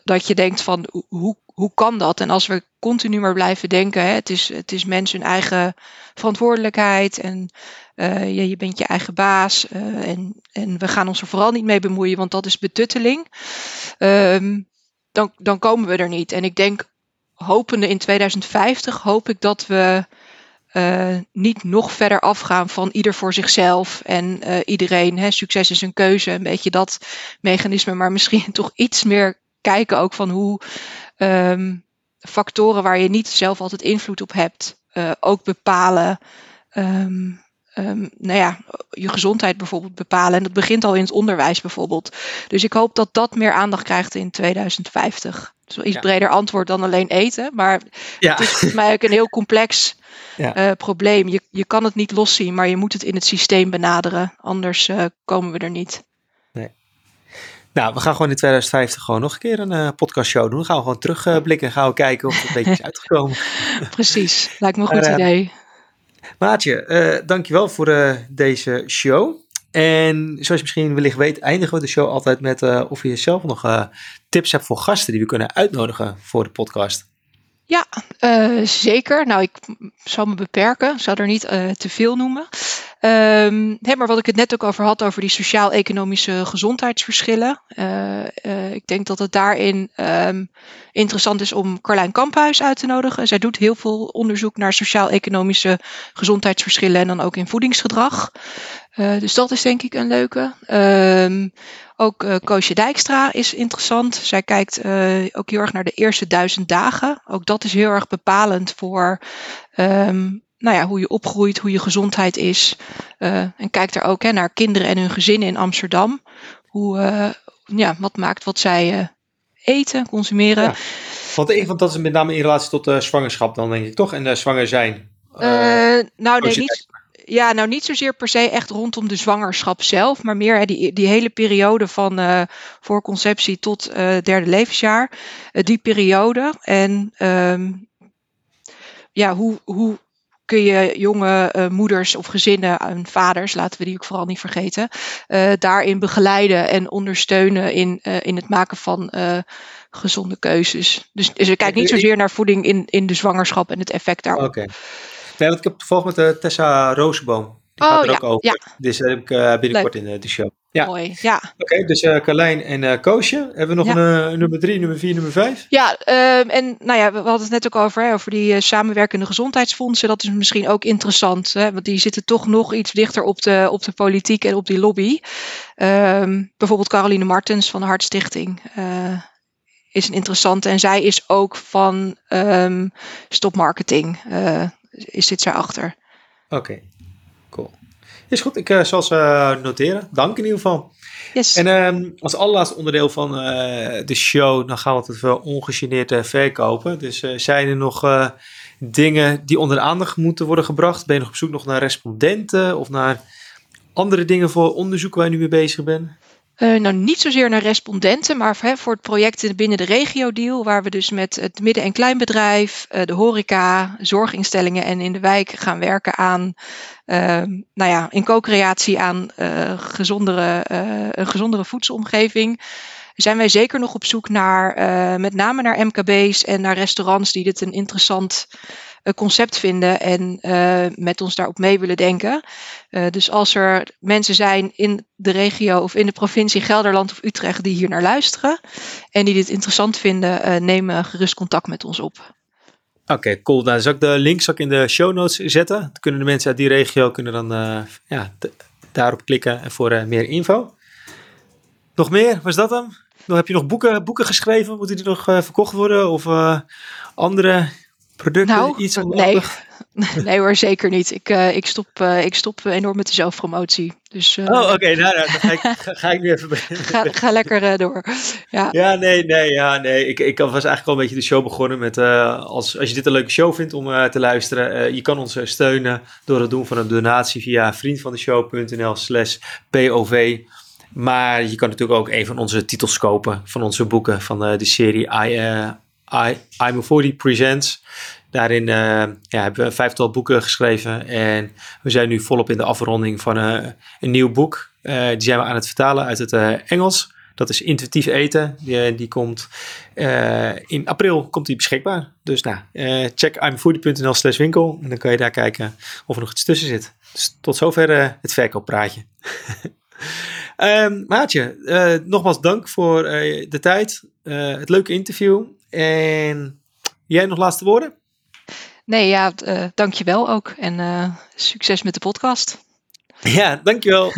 dat je denkt van hoe, hoe kan dat? En als we continu maar blijven denken, hè, het, is, het is mensen hun eigen verantwoordelijkheid en uh, je, je bent je eigen baas uh, en, en we gaan ons er vooral niet mee bemoeien, want dat is betutteling. Um, dan, dan komen we er niet. En ik denk, hopende in 2050, hoop ik dat we uh, niet nog verder afgaan van ieder voor zichzelf en uh, iedereen. Hè, succes is een keuze, een beetje dat mechanisme, maar misschien toch iets meer kijken ook van hoe um, factoren waar je niet zelf altijd invloed op hebt, uh, ook bepalen. Um, um, nou ja, je gezondheid bijvoorbeeld bepalen. En dat begint al in het onderwijs bijvoorbeeld. Dus ik hoop dat dat meer aandacht krijgt in 2050. Dat is wel iets ja. breder antwoord dan alleen eten. Maar ja. het is volgens mij ook een heel complex ja. uh, probleem. Je, je kan het niet loszien, maar je moet het in het systeem benaderen. Anders uh, komen we er niet.
Nee. Nou, we gaan gewoon in 2050 gewoon nog een keer een uh, podcastshow doen. Dan gaan we gewoon terugblikken en gaan we kijken of het een beetje is uitgekomen.
Precies, lijkt me een goed idee.
Maatje, dankjewel voor deze show. En zoals je misschien wellicht weet, eindigen we de show altijd met of je zelf nog tips hebt voor gasten die we kunnen uitnodigen voor de podcast.
Ja, uh, zeker. Nou, ik zal me beperken, zal er niet uh, te veel noemen. Hey, maar wat ik het net ook over had, over die sociaal-economische gezondheidsverschillen. Uh, ik denk dat het daarin um, interessant is om Carlijn Kamphuis uit te nodigen. Zij doet heel veel onderzoek naar sociaal-economische gezondheidsverschillen en dan ook in voedingsgedrag. Dus dat is denk ik een leuke. Um, ook uh, Koosje Dijkstra is interessant. Zij kijkt uh, ook heel erg naar de eerste duizend dagen. Ook dat is heel erg bepalend voor um, nou ja, hoe je opgroeit, hoe je gezondheid is. En kijkt er ook hè, naar kinderen en hun gezinnen in Amsterdam. Hoe, ja, wat maakt wat zij eten, consumeren. Ja.
Want, want dat is met name in relatie tot zwangerschap dan denk ik toch? En zwanger zijn.
nou nee, niet, ja, nou niet zozeer per se echt rondom de zwangerschap zelf, maar meer hè, die, die hele periode van uh, voor conceptie tot uh, derde levensjaar. Uh, die periode. En um, ja, hoe, hoe kun je jonge moeders of gezinnen en vaders, laten we die ook vooral niet vergeten, daarin begeleiden en ondersteunen in, in het maken van gezonde keuzes. Dus, dus ik kijk niet zozeer naar voeding in, in de zwangerschap en het effect daarop.
Okay. Nee, want ik heb toevallig met uh, Tessa Rozenboom. Die oh, gaat er ja, ook over. Ja. Dus dat heb ik uh, binnenkort Leuk. in de show. Ja.
Mooi, ja.
Oké, okay, dus uh, Carlijn en uh, Koosje. Hebben we nog ja. een nummer drie, nummer vier, nummer vijf?
Ja, um, en nou ja, we hadden het net ook over, hè, over die samenwerkende gezondheidsfondsen. Dat is misschien ook interessant, hè, want die zitten toch nog iets dichter op de, op de politiek en op die lobby. Um, bijvoorbeeld Caroline Martens van de Hartstichting is een interessante. En zij is ook van um, stopmarketing is zit achter.
Oké, okay. cool. Is goed, ik uh, zal ze uh, noteren. Dank in ieder geval.
Yes.
En uh, als allerlaatste onderdeel van eh, de show, dan gaan we het wel ongegeneerd verkopen. Dus zijn er nog dingen die onder de aandacht moeten worden gebracht? Ben je nog op zoek nog naar respondenten of naar andere dingen voor onderzoek waar je nu mee bezig bent?
Uh, nou, niet zozeer naar respondenten, maar voor, voor het project binnen de regio-deal, waar we dus met het midden- en kleinbedrijf, uh, de horeca, zorginstellingen en in de wijk gaan werken aan, uh, nou ja, in co-creatie aan uh, gezondere, een gezondere voedselomgeving. Zijn wij zeker nog op zoek naar, met name naar MKB's en naar restaurants die dit een interessant concept vinden en met ons daarop mee willen denken. dus als er mensen zijn in de regio of in de provincie Gelderland of Utrecht die hier naar luisteren en die dit interessant vinden, neem gerust contact met ons op.
Oké, cool. Nou, zal ik de link zal in de show notes zetten. Dan kunnen de mensen uit die regio kunnen dan ja, daarop klikken voor meer info. Nog meer? Was dat dan? Nog, heb je nog boeken, boeken geschreven? Moeten die nog verkocht worden? Of andere producten?
Nou, iets nee. nee hoor, zeker niet. Ik, uh, ik, stop, ik stop enorm met de zelfpromotie. Dus,
oh, oké. Okay. Nou, nou, dan ga ik, ga, ga ik nu even
ga, ga lekker door. Ja.
ja, nee, nee, ja, nee. Ik, ik was eigenlijk al een beetje de show begonnen met... als, als je dit een leuke show vindt om te luisteren... je kan ons steunen door het doen van een donatie... via vriendvandeshow.nl slash POV... Maar je kan natuurlijk ook een van onze titels kopen van onze boeken van de, serie I, I, I'm 40 Presents. Daarin uh, ja, hebben we een vijftal boeken geschreven en we zijn nu volop in de afronding van uh, een nieuw boek. die zijn we aan het vertalen uit het Engels. Dat is Intuïtief Eten. Die, die komt in april komt die beschikbaar. Dus nou, check imfoodie.nl slash winkel en dan kan je daar kijken of er nog iets tussen zit. Dus tot zover het verkooppraatje. Um, Maatje, nogmaals dank voor de tijd, het leuke interview. En jij nog laatste woorden?
Nee, ja, uh, dankjewel ook. En succes met de podcast.
Ja, dankjewel.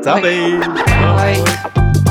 Tabé. Bye. Bye.